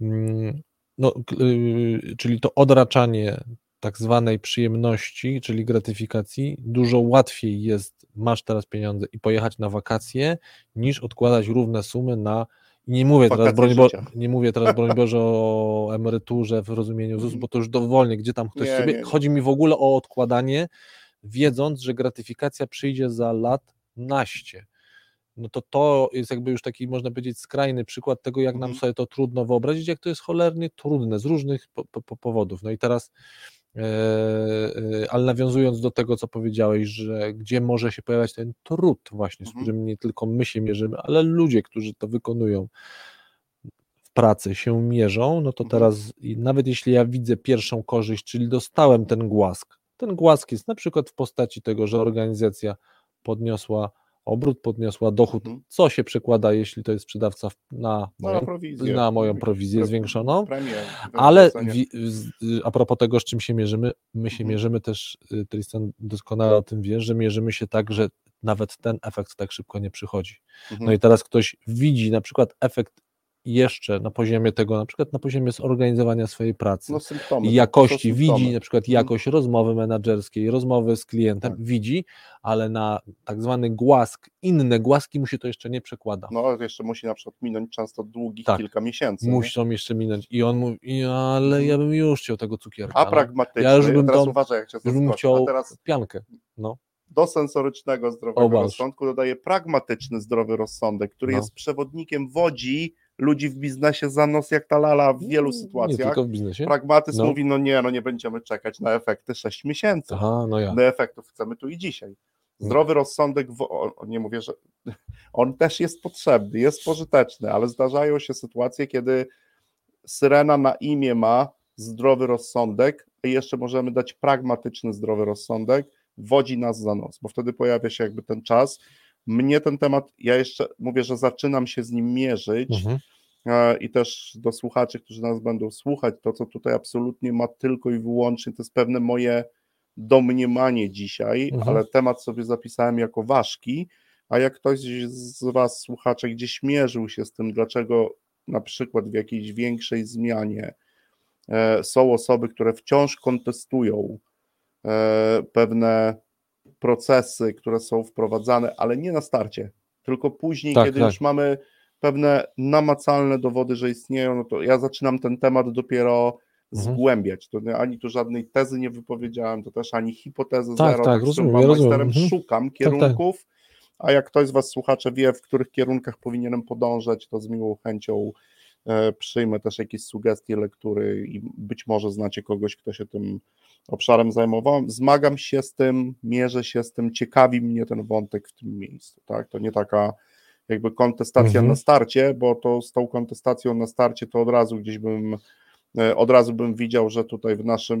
mm, no, y, czyli to odraczanie tak zwanej przyjemności, czyli gratyfikacji, dużo łatwiej jest, masz teraz pieniądze i pojechać na wakacje, niż odkładać równe sumy na nie mówię, teraz, broń Bo, nie mówię teraz, broń Boże, o emeryturze w rozumieniu ZUS, bo to już dowolnie, gdzie tam ktoś nie, sobie. Nie, nie. Chodzi mi w ogóle o odkładanie, wiedząc, że gratyfikacja przyjdzie za lat naście. No to to jest jakby już taki, można powiedzieć, skrajny przykład tego, jak nam mhm. sobie to trudno wyobrazić, jak to jest cholernie trudne z różnych po, po, powodów. No i teraz ale nawiązując do tego, co powiedziałeś, że gdzie może się pojawiać ten trud właśnie, z mhm. którym nie tylko my się mierzymy, ale ludzie, którzy to wykonują w pracy się mierzą, no to mhm. teraz nawet jeśli ja widzę pierwszą korzyść, czyli dostałem ten głask, ten głask jest na przykład w postaci tego, że organizacja podniosła obrót, podniosła dochód, mhm. co się przekłada, jeśli to jest sprzedawca na moją, na, prowizję, na moją prowizję zwiększoną, premię, ale a propos tego, z czym się mierzymy, my się mhm. mierzymy też, y, Tristan doskonale o tym wiesz, że mierzymy się tak, że nawet ten efekt tak szybko nie przychodzi. Mhm. No i teraz ktoś widzi na przykład efekt jeszcze na poziomie tego, na przykład na poziomie zorganizowania swojej pracy no, symptomy, i jakości, widzi na przykład mhm. jakość rozmowy menedżerskiej, rozmowy z klientem, tak. widzi, ale na tak zwany głask, inne głaski mu się to jeszcze nie przekłada. No, jeszcze musi na przykład minąć często długich tak. kilka miesięcy. Muszą jeszcze minąć i on mówi, ale mhm. ja bym już chciał tego cukierka. A no. pragmatycznie, ja już bym teraz uważaj, jak się już bym chciał teraz... piankę. No do sensorycznego zdrowego rozsądku dodaje pragmatyczny zdrowy rozsądek, który no. jest przewodnikiem wodzi ludzi w biznesie za nos jak ta lala w wielu sytuacjach. Nie tylko w biznesie. Pragmatyzm no. mówi, no nie, no nie będziemy czekać na efekty 6 miesięcy. Aha, no ja. My efektów chcemy tu i dzisiaj. Zdrowy rozsądek, w, nie mówię, że on też jest potrzebny, jest pożyteczny, ale zdarzają się sytuacje, kiedy syrena na imię ma zdrowy rozsądek i jeszcze możemy dać pragmatyczny zdrowy rozsądek, wodzi nas za nos, bo wtedy pojawia się jakby ten czas. Mnie ten temat, ja jeszcze mówię, że zaczynam się z nim mierzyć Mhm. e, i też do słuchaczy, którzy nas będą słuchać, to co tutaj absolutnie ma tylko i wyłącznie, to jest pewne moje domniemanie dzisiaj, Mhm. ale temat sobie zapisałem jako ważki, a jak ktoś z Was, słuchaczy, gdzieś mierzył się z tym, dlaczego na przykład w jakiejś większej zmianie e, są osoby, które wciąż kontestują e, pewne procesy, które są wprowadzane, ale nie na starcie, tylko później, Tak, kiedy tak. już mamy pewne namacalne dowody, że istnieją, no to ja zaczynam ten temat dopiero Mhm. zgłębiać. To nie, ani tu żadnej tezy nie wypowiedziałem, to też ani hipotezy Tak, zero. tak, tym rozumiem, mam ja rozumiem. Mhm. szukam tak. kierunków, a jak ktoś z Was, słuchacze, wie, w których kierunkach powinienem podążać, to z miłą chęcią przyjmę też jakieś sugestie lektury i być może znacie kogoś, kto się tym obszarem zajmował. Zmagam się z tym, mierzę się z tym, ciekawi mnie ten wątek w tym miejscu. Tak? To nie taka jakby kontestacja Mhm. na starcie, bo to z tą kontestacją na starcie to od razu gdzieś bym e, od razu bym widział, że tutaj w naszym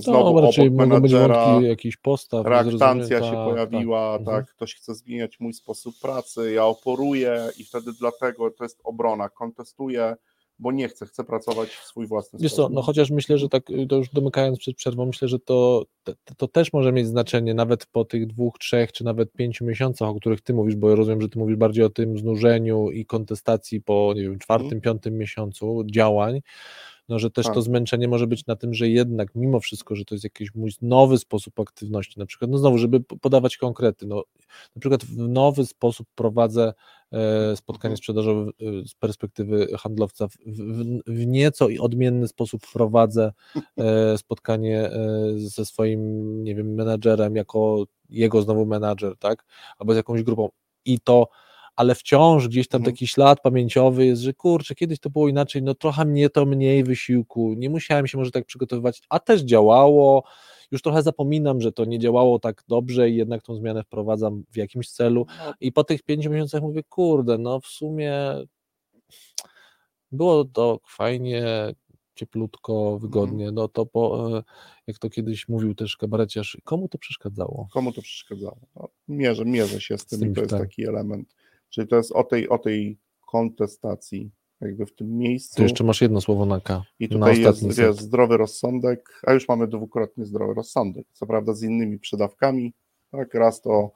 znowu No, obok menadżera jakichś postaw. reaktancja się Tak, pojawiła, tak. tak, Mhm. ktoś chce zmieniać mój sposób pracy, ja oporuję i wtedy dlatego to jest obrona, kontestuję, bo nie chcę, chcę pracować w swój własny Wiesz co, sposób. no chociaż myślę, że tak, to już domykając przed przerwą, myślę, że to, to, to też może mieć znaczenie nawet po tych dwóch, trzech, czy nawet pięciu miesiącach, o których ty mówisz, bo ja rozumiem, że ty mówisz bardziej o tym znużeniu i kontestacji po, nie wiem, czwartym, Mhm. piątym miesiącu działań, no że też to zmęczenie może być na tym, że jednak mimo wszystko, że to jest jakiś mój nowy sposób aktywności, na przykład, no znowu, żeby podawać konkrety, no na przykład w nowy sposób prowadzę e, spotkanie Mhm. sprzedażowe e, z perspektywy handlowca, w, nieco i odmienny sposób prowadzę e, spotkanie ze swoim, nie wiem, menadżerem, jako jego znowu menadżer, tak, albo z jakąś grupą i to ale wciąż gdzieś tam Mhm. taki ślad pamięciowy jest, że kurczę, kiedyś to było inaczej, no trochę mnie to mniej wysiłku, nie musiałem się może tak przygotowywać, a też działało, już trochę zapominam, że to nie działało tak dobrze i jednak tą zmianę wprowadzam w jakimś celu No, i po tych pięciu miesiącach mówię, kurde, no w sumie było to fajnie, cieplutko, wygodnie, no to po, e, jak to kiedyś mówił też kabareciarz, komu to przeszkadzało? komu to przeszkadzało? No, mierzę, mierzę się z tym, tym, i to jest tak. taki element, czyli to jest o tej, o tej kontestacji, jakby w tym miejscu. Tu jeszcze masz jedno słowo na K, I na tutaj jest, jest zdrowy rozsądek, a już mamy dwukrotnie zdrowy rozsądek. Co prawda z innymi przydawkami. Tak, raz to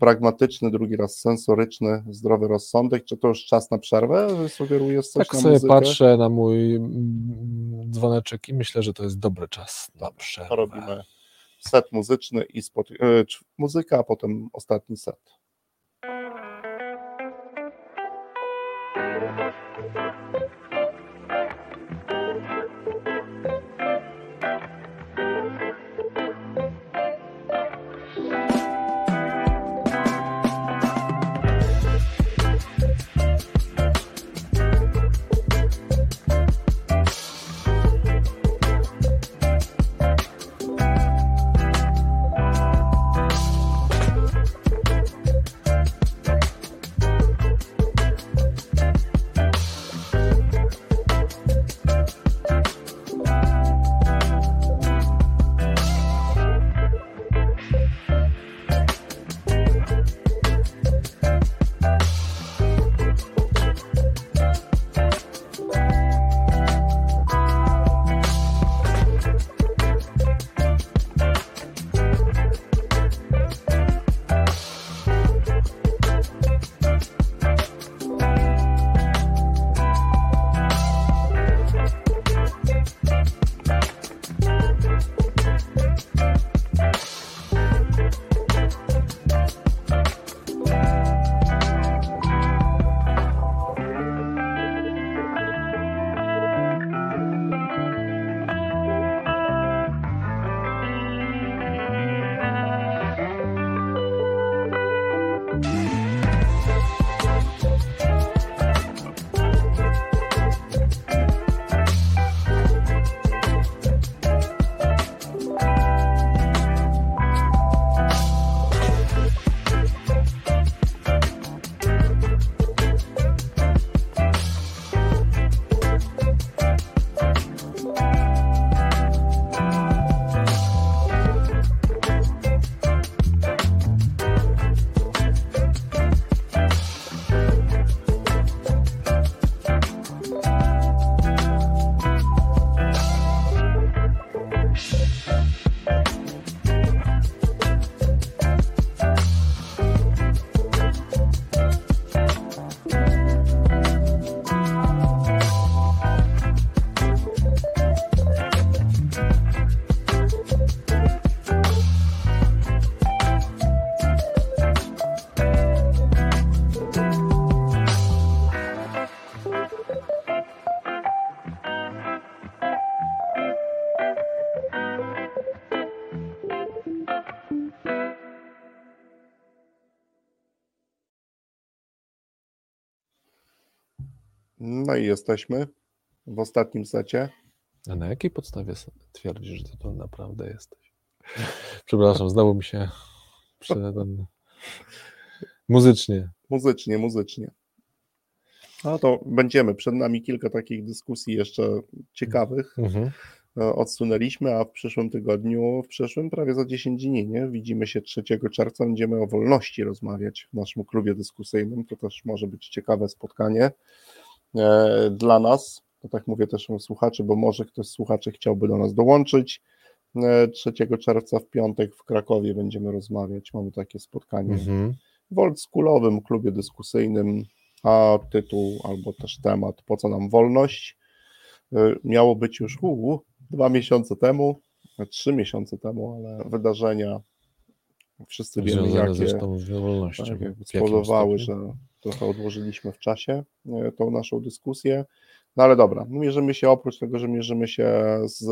pragmatyczny, drugi raz sensoryczny, zdrowy rozsądek. Czy to już czas na przerwę? Sugerujesz coś Tak na sobie muzykę? patrzę na mój mm, dzwoneczek i myślę, że to jest dobry czas na przerwę. To robimy set muzyczny i spot, e, muzyka, a potem ostatni set. No i jesteśmy w ostatnim secie. A na jakiej podstawie twierdzisz, że to naprawdę jesteś? Przepraszam, zdało mi się ten... muzycznie. Muzycznie, muzycznie. No to będziemy. Przed nami kilka takich dyskusji jeszcze ciekawych. Mhm. e, Odsunęliśmy, a w przyszłym tygodniu, w przyszłym prawie za 10 dni, nie? Widzimy się 3 czerwca, będziemy o wolności rozmawiać w naszym klubie dyskusyjnym. To też może być ciekawe spotkanie dla nas. To tak mówię też o słuchaczy, bo może ktoś z słuchaczy chciałby do nas dołączyć. E, 3 czerwca w piątek w Krakowie będziemy rozmawiać. Mamy takie spotkanie Mhm. w oldschoolowym klubie dyskusyjnym, a tytuł albo też temat Po co nam wolność y, miało być już uu, dwa miesiące temu, trzy miesiące temu, ale wydarzenia wszyscy wiemy jakie tak, spowodowały, że trochę odłożyliśmy w czasie e, tą naszą dyskusję. No ale dobra, mierzymy się oprócz tego, że mierzymy się z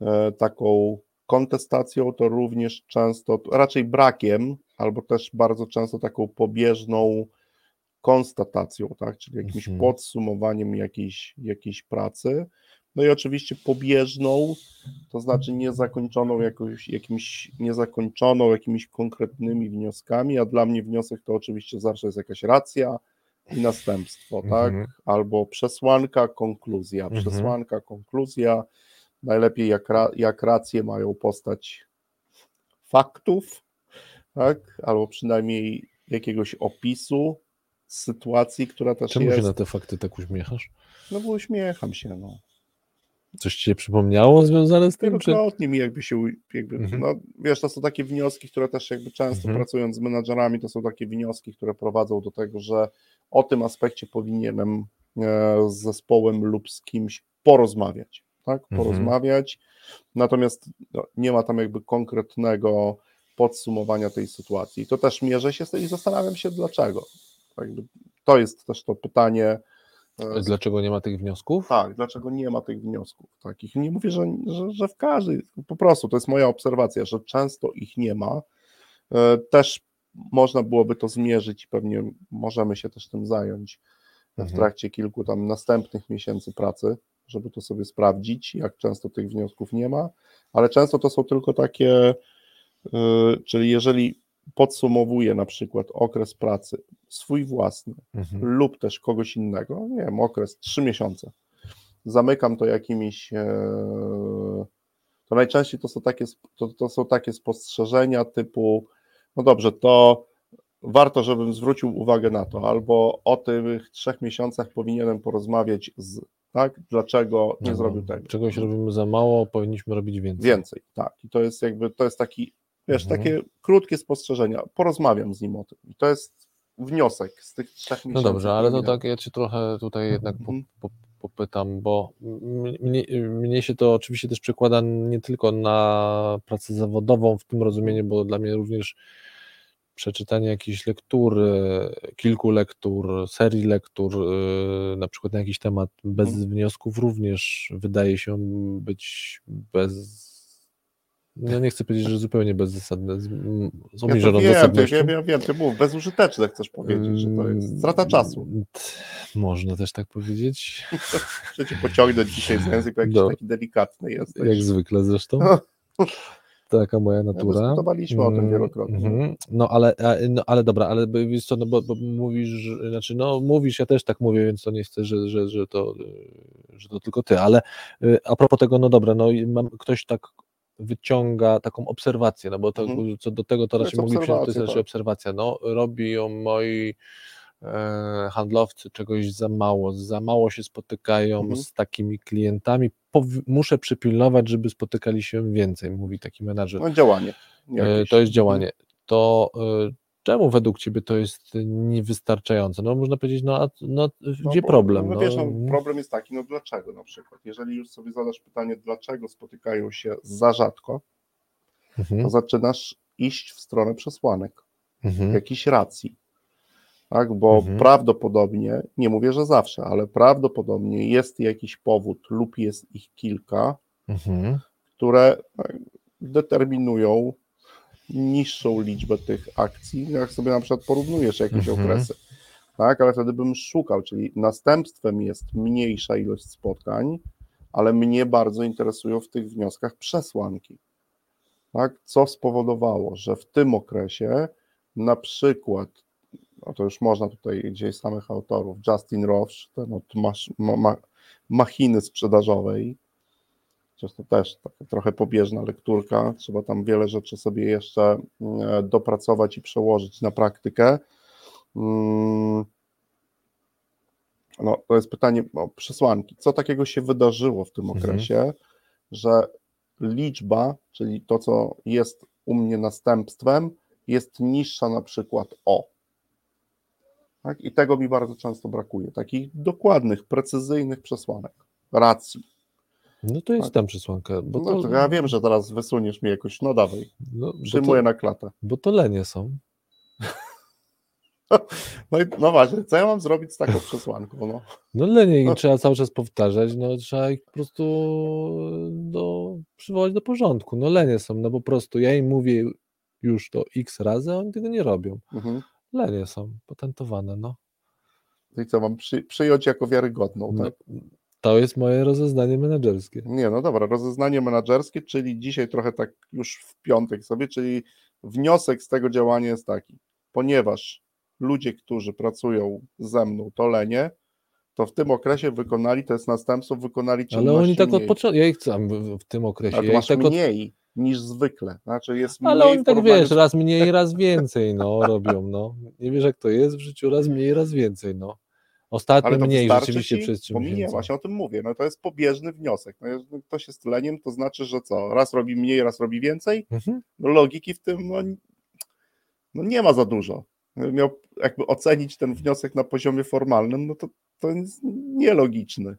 e, taką kontestacją, to również często, raczej brakiem, albo też bardzo często taką pobieżną konstatacją, tak, czyli jakimś Mhm. podsumowaniem jakiejś, jakiejś pracy. No i oczywiście pobieżną, to znaczy niezakończoną jakoś, jakimś, niezakończoną jakimiś konkretnymi wnioskami, a dla mnie wniosek to oczywiście zawsze jest jakaś racja i następstwo, tak? Mhm. Albo przesłanka, konkluzja, Mhm. przesłanka, konkluzja. Najlepiej jak, ra, jak racje mają postać faktów, tak? Albo przynajmniej jakiegoś opisu sytuacji, która też Czemu jest. się na te fakty tak uśmiechasz? No bo uśmiecham się, no. Coś ci się przypomniało związane z tym? Czy... Wielokrotnie mi jakby się, jakby, Mhm. no wiesz, to są takie wnioski, które też jakby często Mhm. pracując z menadżerami, to są takie wnioski, które prowadzą do tego, że o tym aspekcie powinienem e, z zespołem lub z kimś porozmawiać, tak, Mhm. porozmawiać, natomiast no, nie ma tam jakby konkretnego podsumowania tej sytuacji. To też mierzę się z tym i zastanawiam się dlaczego. Jakby to jest też to pytanie, Dlaczego nie ma tych wniosków? tak, dlaczego nie ma tych wniosków takich? Nie mówię, że, że, że w każdej, po prostu to jest moja obserwacja, że często ich nie ma. E, Też można byłoby to zmierzyć i pewnie możemy się też tym zająć w Mhm. trakcie kilku tam następnych miesięcy pracy, żeby to sobie sprawdzić, jak często tych wniosków nie ma, ale często to są tylko takie, y, czyli jeżeli podsumowuję na przykład okres pracy swój własny, Mhm. lub też kogoś innego, nie wiem, okres 3 miesiące. Zamykam to jakimiś. E, to najczęściej to są, takie, to, to są takie spostrzeżenia typu, no dobrze, to warto, żebym zwrócił uwagę na to, albo o tych trzech miesiącach powinienem porozmawiać z, tak, dlaczego nie No, zrobił tego. Czegoś robimy za mało, powinniśmy robić więcej. Więcej, tak. I to jest jakby, to jest taki, wiesz, Mhm. takie krótkie spostrzeżenia. Porozmawiam z nim o tym. I to jest wniosek z tych trzech No miesięcy. dobrze, ale to tak, ja cię trochę tutaj jednak po, Mhm. po, popytam, bo mnie, mnie się to oczywiście też przekłada nie tylko na pracę zawodową w tym rozumieniu, bo dla mnie również przeczytanie jakiejś lektury, kilku lektur, serii lektur, yy, na przykład na jakiś temat bez Mhm. wniosków również wydaje się być bez no nie chcę powiedzieć, że zupełnie bezzasadne, z, z Ja to obniżoną wiem, ty, wiem, wiem, wiem, ty mów, bezużyteczne chcesz powiedzieć, że to jest strata czasu. Mm, Można też tak powiedzieć. Że cię pociągnąć dzisiaj z języka, jakiś No. taki delikatny jesteś. Jak zwykle zresztą. Taka moja natura. Dyskutowaliśmy o tym Mm, wielokrotnie. mhm. No ale, no ale dobra, ale wiesz co, no bo, bo mówisz, znaczy no mówisz, ja też tak mówię, więc to nie chcę, że, że, że, to, że to tylko ty, ale y, a propos tego, no dobra, no i mam, ktoś tak wyciąga taką obserwację, no bo to, Mhm. co do tego to To raczej moglibyśmy, to jest raczej tak. obserwacja, no robią moi e, handlowcy czegoś za mało, za mało się spotykają Mhm. z takimi klientami, muszę przypilnować, żeby spotykali się więcej, mówi taki menadżer. No działanie. E, jakieś. To jest działanie. To e, czemu według Ciebie to jest niewystarczające? No można powiedzieć, no, a, no No gdzie bo- problem? No, No, wiesz, no, problem jest taki, no dlaczego na przykład? Jeżeli już sobie zadasz pytanie, dlaczego spotykają się za rzadko, to Mhm, zaczynasz iść w stronę przesłanek. mhm, jakiejś racji. Tak, bo Mhm. prawdopodobnie, nie mówię, że zawsze, ale prawdopodobnie jest jakiś powód lub jest ich kilka, mhm, które e, determinują niższą liczbę tych akcji. Jak sobie na przykład porównujesz jakieś Mhm. okresy. tak, ale wtedy bym szukał, czyli następstwem jest mniejsza ilość spotkań, ale mnie bardzo interesują w tych wnioskach przesłanki. Tak? Co spowodowało, że w tym okresie na przykład, no to już można tutaj gdzieś samych autorów, Justin Roche, ten od machiny sprzedażowej, chociaż to też taka trochę pobieżna lekturka, trzeba tam wiele rzeczy sobie jeszcze e, dopracować i przełożyć na praktykę. Mm, no, to jest pytanie o przesłanki. Co takiego się wydarzyło w tym Mhm. okresie, że liczba, czyli to, co jest u mnie następstwem, jest niższa na przykład o. Tak? I tego mi bardzo często brakuje. Takich dokładnych, precyzyjnych przesłanek, racji. No to jest Tak. tam przesłanka. Bo No to, ja wiem, że teraz wysuniesz mi jakoś, no dawaj, no, przyjmuję to, na klatę. bo to lenie są. No, i, no właśnie, co ja mam zrobić z taką przesłanką? No, No lenie No. trzeba cały czas powtarzać, no trzeba ich po prostu do, przywołać do porządku. No lenie są, no po prostu ja im mówię już to x razy, a oni tego nie robią. mhm. Lenie są, patentowane, no. I co, mam przy, przyjąć jako wiarygodną, no. Tak? To jest moje rozeznanie menedżerskie. Nie, no dobra, rozeznanie menedżerskie, czyli dzisiaj trochę tak już w piątek sobie, czyli wniosek z tego działania jest taki, ponieważ ludzie, którzy pracują ze mną, to lenie, to w tym okresie wykonali, to jest następstwo, wykonali Ale czynności oni tak od mniej. początku, ja ich chcę w, tym okresie, Ale ja to ich masz tak od, mniej niż zwykle, znaczy jest ale oni tak wiesz, z- raz mniej, raz więcej, no robią, no. Nie wiesz jak to jest w życiu, raz mniej, raz więcej, no. Ostatnio Ale to mniej rzeczywiście ci? przez czym Bo mi nie, więcej. właśnie o tym mówię. No to jest pobieżny wniosek. No, jeżeli ktoś jest leniem, to znaczy, że co? Raz robi mniej, raz robi więcej? Mhm. No, logiki w tym no, no nie ma za dużo. Miał jakby ocenić ten wniosek na poziomie formalnym, no to to jest nielogiczny.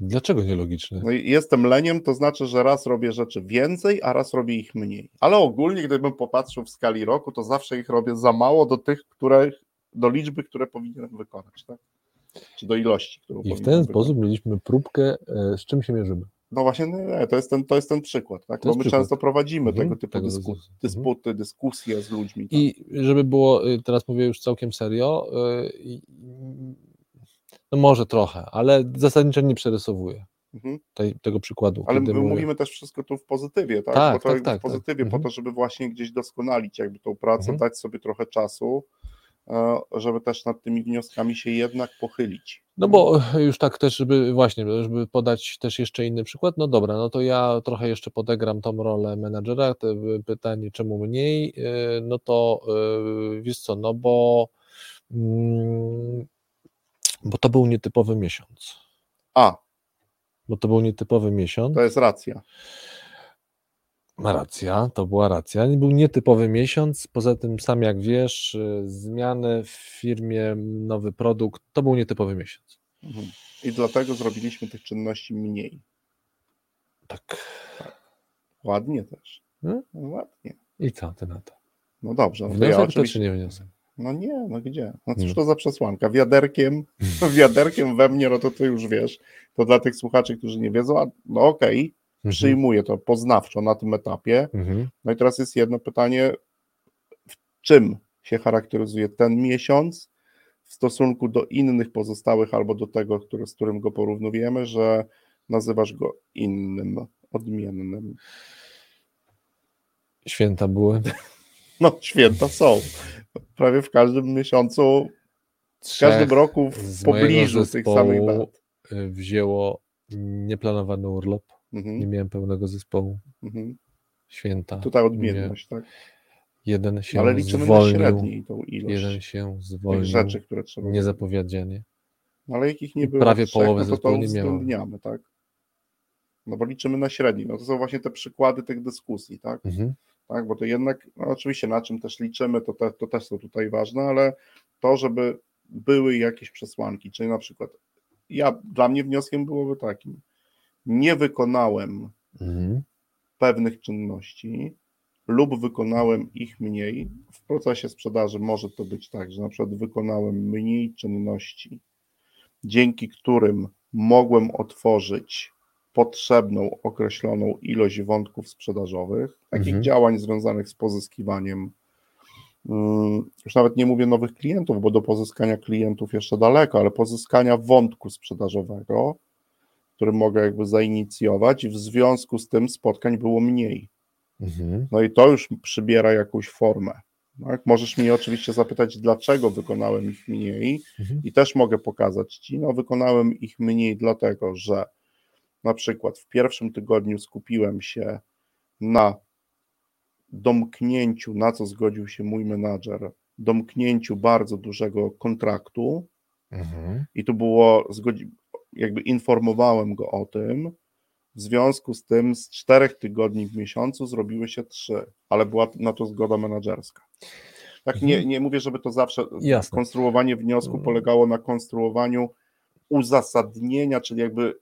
Dlaczego nielogiczne? No jestem leniem, to znaczy, że raz robię rzeczy więcej, a raz robię ich mniej. Ale ogólnie, gdybym popatrzył w skali roku, to zawsze ich robię za mało do tych, które, do liczby, które powinienem wykonać, tak? Czy do ilości, którą I w ten wykonać. sposób mieliśmy próbkę, e, z czym się mierzymy. No właśnie, nie, nie, to, jest ten, to jest ten przykład, tak? Bo my przykład. często prowadzimy Mhm, tego typu tego dysku, rodzaju. dysputy, dyskusje z ludźmi. tak? I żeby było, y, teraz mówię już całkiem serio, y, no może trochę, ale zasadniczo nie przerysowuję Mhm. tej, tego przykładu. Ale my mówię- mówimy też wszystko tu w pozytywie, tak? Tak, to tak, tak, w pozytywie tak. po Mhm. to, żeby właśnie gdzieś doskonalić jakby tą pracę, Mhm. dać sobie trochę czasu, żeby też nad tymi wnioskami się jednak pochylić. No bo już tak też, żeby właśnie, żeby podać też jeszcze inny przykład, no dobra, no to ja trochę jeszcze podegram tą rolę menadżera, te pytanie czemu mniej, y, no to y, wiesz co, no bo mm, bo to był nietypowy miesiąc, A, bo to był nietypowy miesiąc, to jest racja. Ma racja, to była racja. Był nietypowy miesiąc. Poza tym, sam jak wiesz, y, zmiany w firmie, nowy produkt, to był nietypowy miesiąc. Mhm. I dlatego zrobiliśmy tych czynności mniej. Tak. Ładnie też. Hmm? No, ładnie. I co ty na to? No dobrze. No, to Wniosek ja to oczywiście... czy nie wniosek? No nie, no gdzie? No cóż to za przesłanka? Wiaderkiem, wiaderkiem we mnie, no to ty już wiesz. To dla tych słuchaczy, którzy nie wiedzą, a no okej, Mhm. przyjmuję to poznawczo na tym etapie. Mhm. No i teraz jest jedno pytanie, w czym się charakteryzuje ten miesiąc w stosunku do innych pozostałych albo do tego, który, z którym go porównujemy, że nazywasz go innym, odmiennym. Święta były. No, święta są. Prawie w każdym miesiącu, w każdym roku w pobliżu tych samych dat. y, wzięło nieplanowany urlop. Nie Mhm, miałem pełnego zespołu. mhm. Święta. Tutaj odmienność, tak? Jeden się Ale liczymy zwolnił. na średniej tą ilość Jeden się zwolnił. rzeczy, które trzeba Niezapowiedzianie. No, Ale jakich nie było Prawie trzech, połowy no to nie uwzględniamy, tak? No bo liczymy na średni. No to są właśnie te przykłady tych dyskusji, tak? Mhm. tak? Bo to jednak, no oczywiście na czym też liczymy, to, te, to też są tutaj ważne, ale to, żeby były jakieś przesłanki, czyli na przykład ja, dla mnie wnioskiem byłoby takim, nie wykonałem Mhm. pewnych czynności lub wykonałem ich mniej. W procesie sprzedaży może to być tak, że na przykład wykonałem mniej czynności, dzięki którym mogłem otworzyć potrzebną, określoną ilość wątków sprzedażowych, takich Mhm. działań związanych z pozyskiwaniem mm, już nawet nie mówię nowych klientów, bo do pozyskania klientów jeszcze daleko, ale pozyskania wątku sprzedażowego, który mogę jakby zainicjować i w związku z tym spotkań było mniej. Mhm. No i to już przybiera jakąś formę. Tak? Możesz mnie oczywiście zapytać, dlaczego wykonałem ich mniej, Mhm. i też mogę pokazać Ci. No, wykonałem ich mniej, dlatego że na przykład w pierwszym tygodniu skupiłem się na domknięciu, na co zgodził się mój menadżer, domknięciu bardzo dużego kontraktu, Mhm. i tu było, jakby informowałem go o tym. W związku z tym z czterech tygodni w miesiącu zrobiły się trzy, ale była na to zgoda menedżerska. Tak, nie, Mhm. nie mówię, żeby to zawsze Jasne. konstruowanie wniosku Mhm. polegało na konstruowaniu uzasadnienia, czyli jakby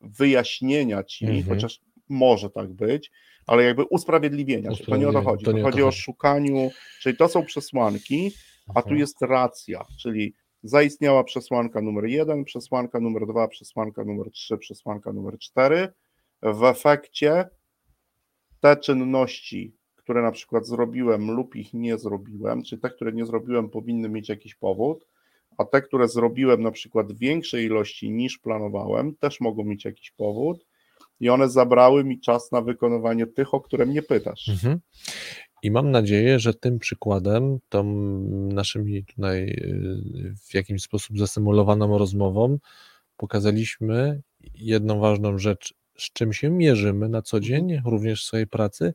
wyjaśnienia ci, Mhm. chociaż może tak być, ale jakby usprawiedliwienia. To nie o to chodzi. to To chodzi o szukaniu, czyli to są przesłanki, a tu Mhm. jest racja, czyli zaistniała przesłanka numer jeden, przesłanka numer dwa, przesłanka numer trzy, przesłanka numer cztery. W efekcie te czynności, które na przykład zrobiłem lub ich nie zrobiłem, czyli te, które nie zrobiłem, powinny mieć jakiś powód, a te, które zrobiłem na przykład w większej ilości niż planowałem, też mogą mieć jakiś powód i one zabrały mi czas na wykonywanie tych, o które mnie pytasz. Mhm. I mam nadzieję, że tym przykładem, tą naszymi tutaj y, w jakiś sposób zasymulowaną rozmową, pokazaliśmy jedną ważną rzecz, z czym się mierzymy na co dzień, również w swojej pracy.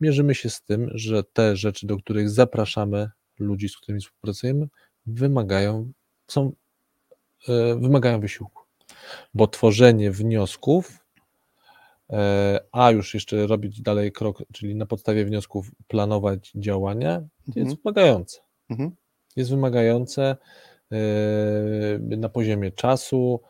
Mierzymy się z tym, że te rzeczy, do których zapraszamy ludzi, z którymi współpracujemy, wymagają, są, y, wymagają wysiłku. Bo tworzenie wniosków a już jeszcze robić dalej krok, czyli na podstawie wniosków planować działania, jest Mhm. wymagające. Mhm. Jest wymagające e, na poziomie czasu,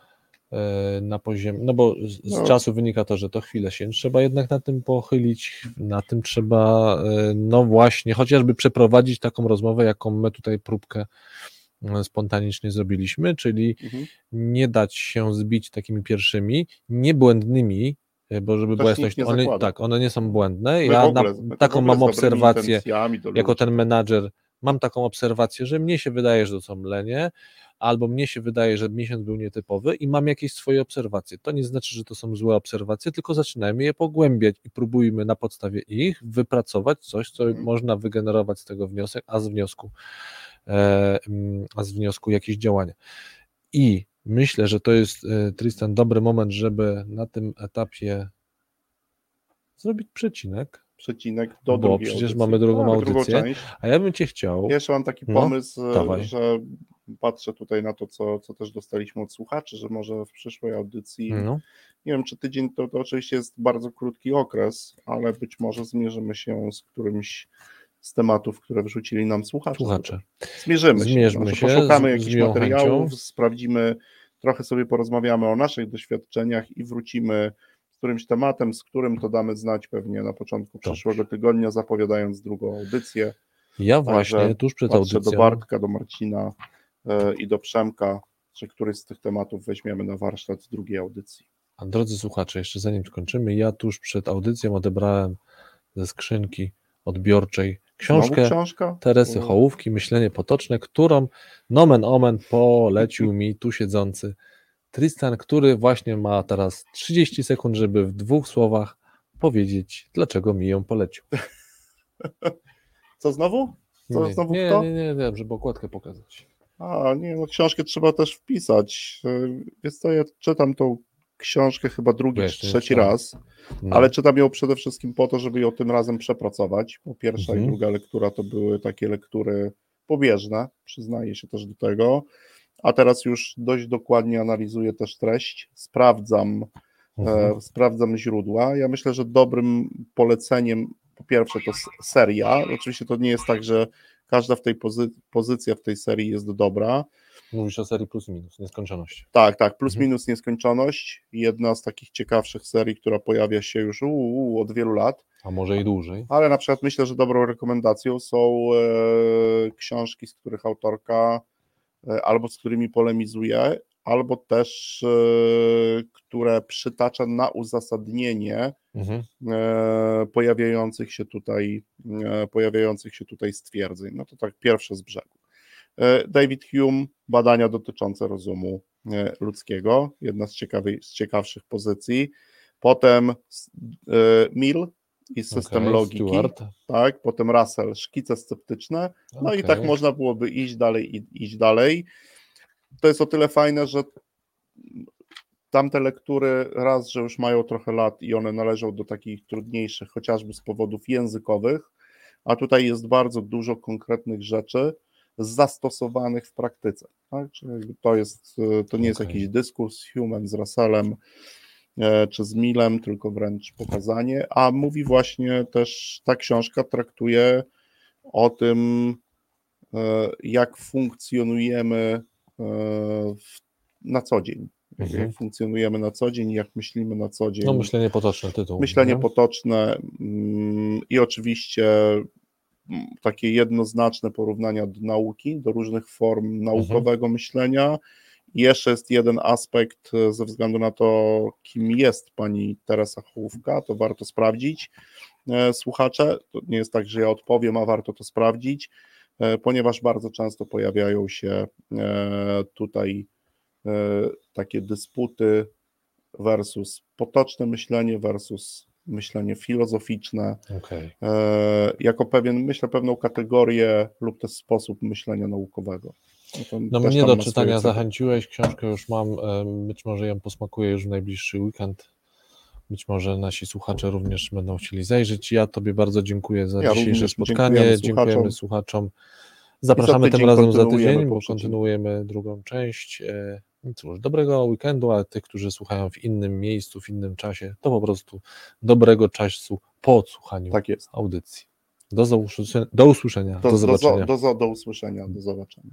e, na poziomie, no bo z, No. czasu wynika to, że to chwilę się trzeba jednak na tym pochylić, na tym trzeba, e, no właśnie, chociażby przeprowadzić taką rozmowę, jaką my tutaj próbkę e, spontanicznie zrobiliśmy, czyli Mhm. nie dać się zbić takimi pierwszymi, niebłędnymi, e, bo żeby Też była jasność, one, zakłada. tak, one nie są błędne. Ja ogóle- na, taką mam obserwację, jako ten menadżer, mam taką obserwację, że mnie się wydaje, że to są lenie, albo mnie się wydaje, że miesiąc był nietypowy i mam jakieś swoje obserwacje. To nie znaczy, że to są złe obserwacje, tylko zaczynajmy je pogłębiać i próbujmy na podstawie ich wypracować coś, co Mhm. można wygenerować z tego wniosek, a z wniosku, e, mm, a z wniosku jakieś działania. I myślę, że to jest, e, Tristan, dobry moment, żeby na tym etapie zrobić przecinek, Przecinek do Bo drugiej przecież audycji. mamy drugą Tak, drugą audycję. część. a ja bym Cię chciał, jeszcze mam taki No, pomysł, e, dawaj. że patrzę tutaj na to, co, co też dostaliśmy od słuchaczy, że może w przyszłej audycji, no, nie wiem, czy tydzień to, to oczywiście jest bardzo krótki okres, ale być może zmierzymy się z którymś z tematów, które wrzucili nam słuchacze. słuchacze, Zmierzymy się. Zmierzmy znaczy się poszukamy jakichś materiałów, chęcią. sprawdzimy, trochę sobie porozmawiamy o naszych doświadczeniach i wrócimy z którymś tematem, z którym to damy znać pewnie na początku Dobrze. przyszłego tygodnia, zapowiadając drugą audycję. ja właśnie Także tuż przed Patrzę do audycją, Bartka, do Marcina e, i do Przemka, czy któryś z tych tematów weźmiemy na warsztat drugiej audycji. a drodzy słuchacze, jeszcze zanim skończymy, ja tuż przed audycją odebrałem ze skrzynki odbiorczej książkę? Teresy Hołówki, Myślenie potoczne, którą nomen omen polecił mi tu siedzący Tristan, który właśnie ma teraz 30 sekund, żeby w dwóch słowach powiedzieć, dlaczego mi ją polecił. Co znowu? Co, nie, znowu nie, kto? nie, nie, nie, żeby okładkę pokazać. A, nie, no książkę trzeba też wpisać. E, Więc to ja czytam tą książkę chyba drugi Ja czy trzeci raz, No. ale czytam ją przede wszystkim po to, żeby ją tym razem przepracować, bo pierwsza Mhm. i druga lektura to były takie lektury pobieżne, przyznaję się też do tego, a teraz już dość dokładnie analizuję też treść, sprawdzam Mhm. e, sprawdzam źródła. Ja myślę, że dobrym poleceniem, po pierwsze, to seria. Oczywiście to nie jest tak, że każda w tej pozy- pozycja w tej serii jest dobra. Mówisz o serii plus minus, nieskończoności. Tak, tak, plus Mhm. minus nieskończoność. Jedna z takich ciekawszych serii, która pojawia się już u, u, od wielu lat. A może i dłużej. Ale na przykład myślę, że dobrą rekomendacją są e, książki, z których autorka e, albo z którymi polemizuje, albo też które przytacza na uzasadnienie Mhm. pojawiających się tutaj pojawiających się tutaj stwierdzeń. No to tak pierwsze z brzegu. David Hume, badania dotyczące rozumu ludzkiego, jedna z, ciekawej, z ciekawszych pozycji. Potem Mill i system Okej, logiki, Stewart. tak, potem Russell, szkice sceptyczne, no i tak można byłoby iść dalej i iść dalej. To jest o tyle fajne, że tamte lektury raz, że już mają trochę lat i one należą do takich trudniejszych, chociażby z powodów językowych, a tutaj jest bardzo dużo konkretnych rzeczy zastosowanych w praktyce. Tak? To jest, e, to nie jest Okej. jakiś dyskurs z Human, z Russellem e, czy z Millem, tylko wręcz pokazanie, a mówi właśnie też, ta książka traktuje o tym, e, jak funkcjonujemy na co dzień. Mhm. Jak funkcjonujemy na co dzień, jak myślimy na co dzień. No myślenie potoczne tytuł. Myślenie nie? potoczne mm, i oczywiście takie jednoznaczne porównania do nauki, do różnych form naukowego myślenia. I jeszcze jest jeden aspekt, e, ze względu na to, kim jest pani Teresa Hołówka, to warto sprawdzić. E, Słuchacze, to nie jest tak, że ja odpowiem, a warto to sprawdzić, e, ponieważ bardzo często pojawiają się tutaj takie dysputy versus potoczne myślenie versus myślenie filozoficzne, Okej. e, jako pewien, myślę, pewną kategorię lub też sposób myślenia naukowego. No też mnie do czytania zachęciłeś, książkę już mam, em, być może ją posmakuję już w najbliższy weekend. Być może nasi słuchacze również będą chcieli zajrzeć. Ja Tobie bardzo dziękuję za Ja dzisiejsze spotkanie. dziękujemy Dziękujemy słuchaczom. słuchaczom. Zapraszamy tym tydzień razem za tydzień, bo kontynuujemy drugą część. I Cóż, dobrego weekendu, a tych, którzy słuchają w innym miejscu, w innym czasie, to po prostu dobrego czasu po odsłuchaniu Tak audycji. Do, do usłyszenia, do, Do, zobaczenia. do, do, do usłyszenia, do zobaczenia.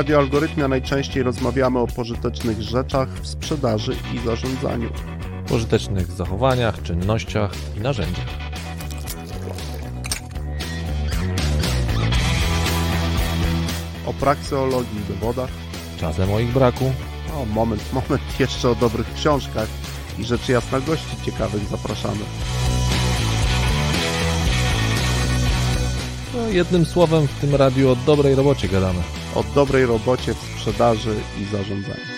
Radio Algorytmia najczęściej rozmawiamy o pożytecznych rzeczach w sprzedaży i zarządzaniu. Pożytecznych zachowaniach, czynnościach i narzędziach. O prakseologii i dowodach. Czasem o ich braku. O, moment, moment, jeszcze o dobrych książkach i rzecz jasna gości ciekawych zapraszamy. No, jednym słowem w tym radiu o dobrej robocie gadamy. O dobrej robocie w sprzedaży i zarządzaniu.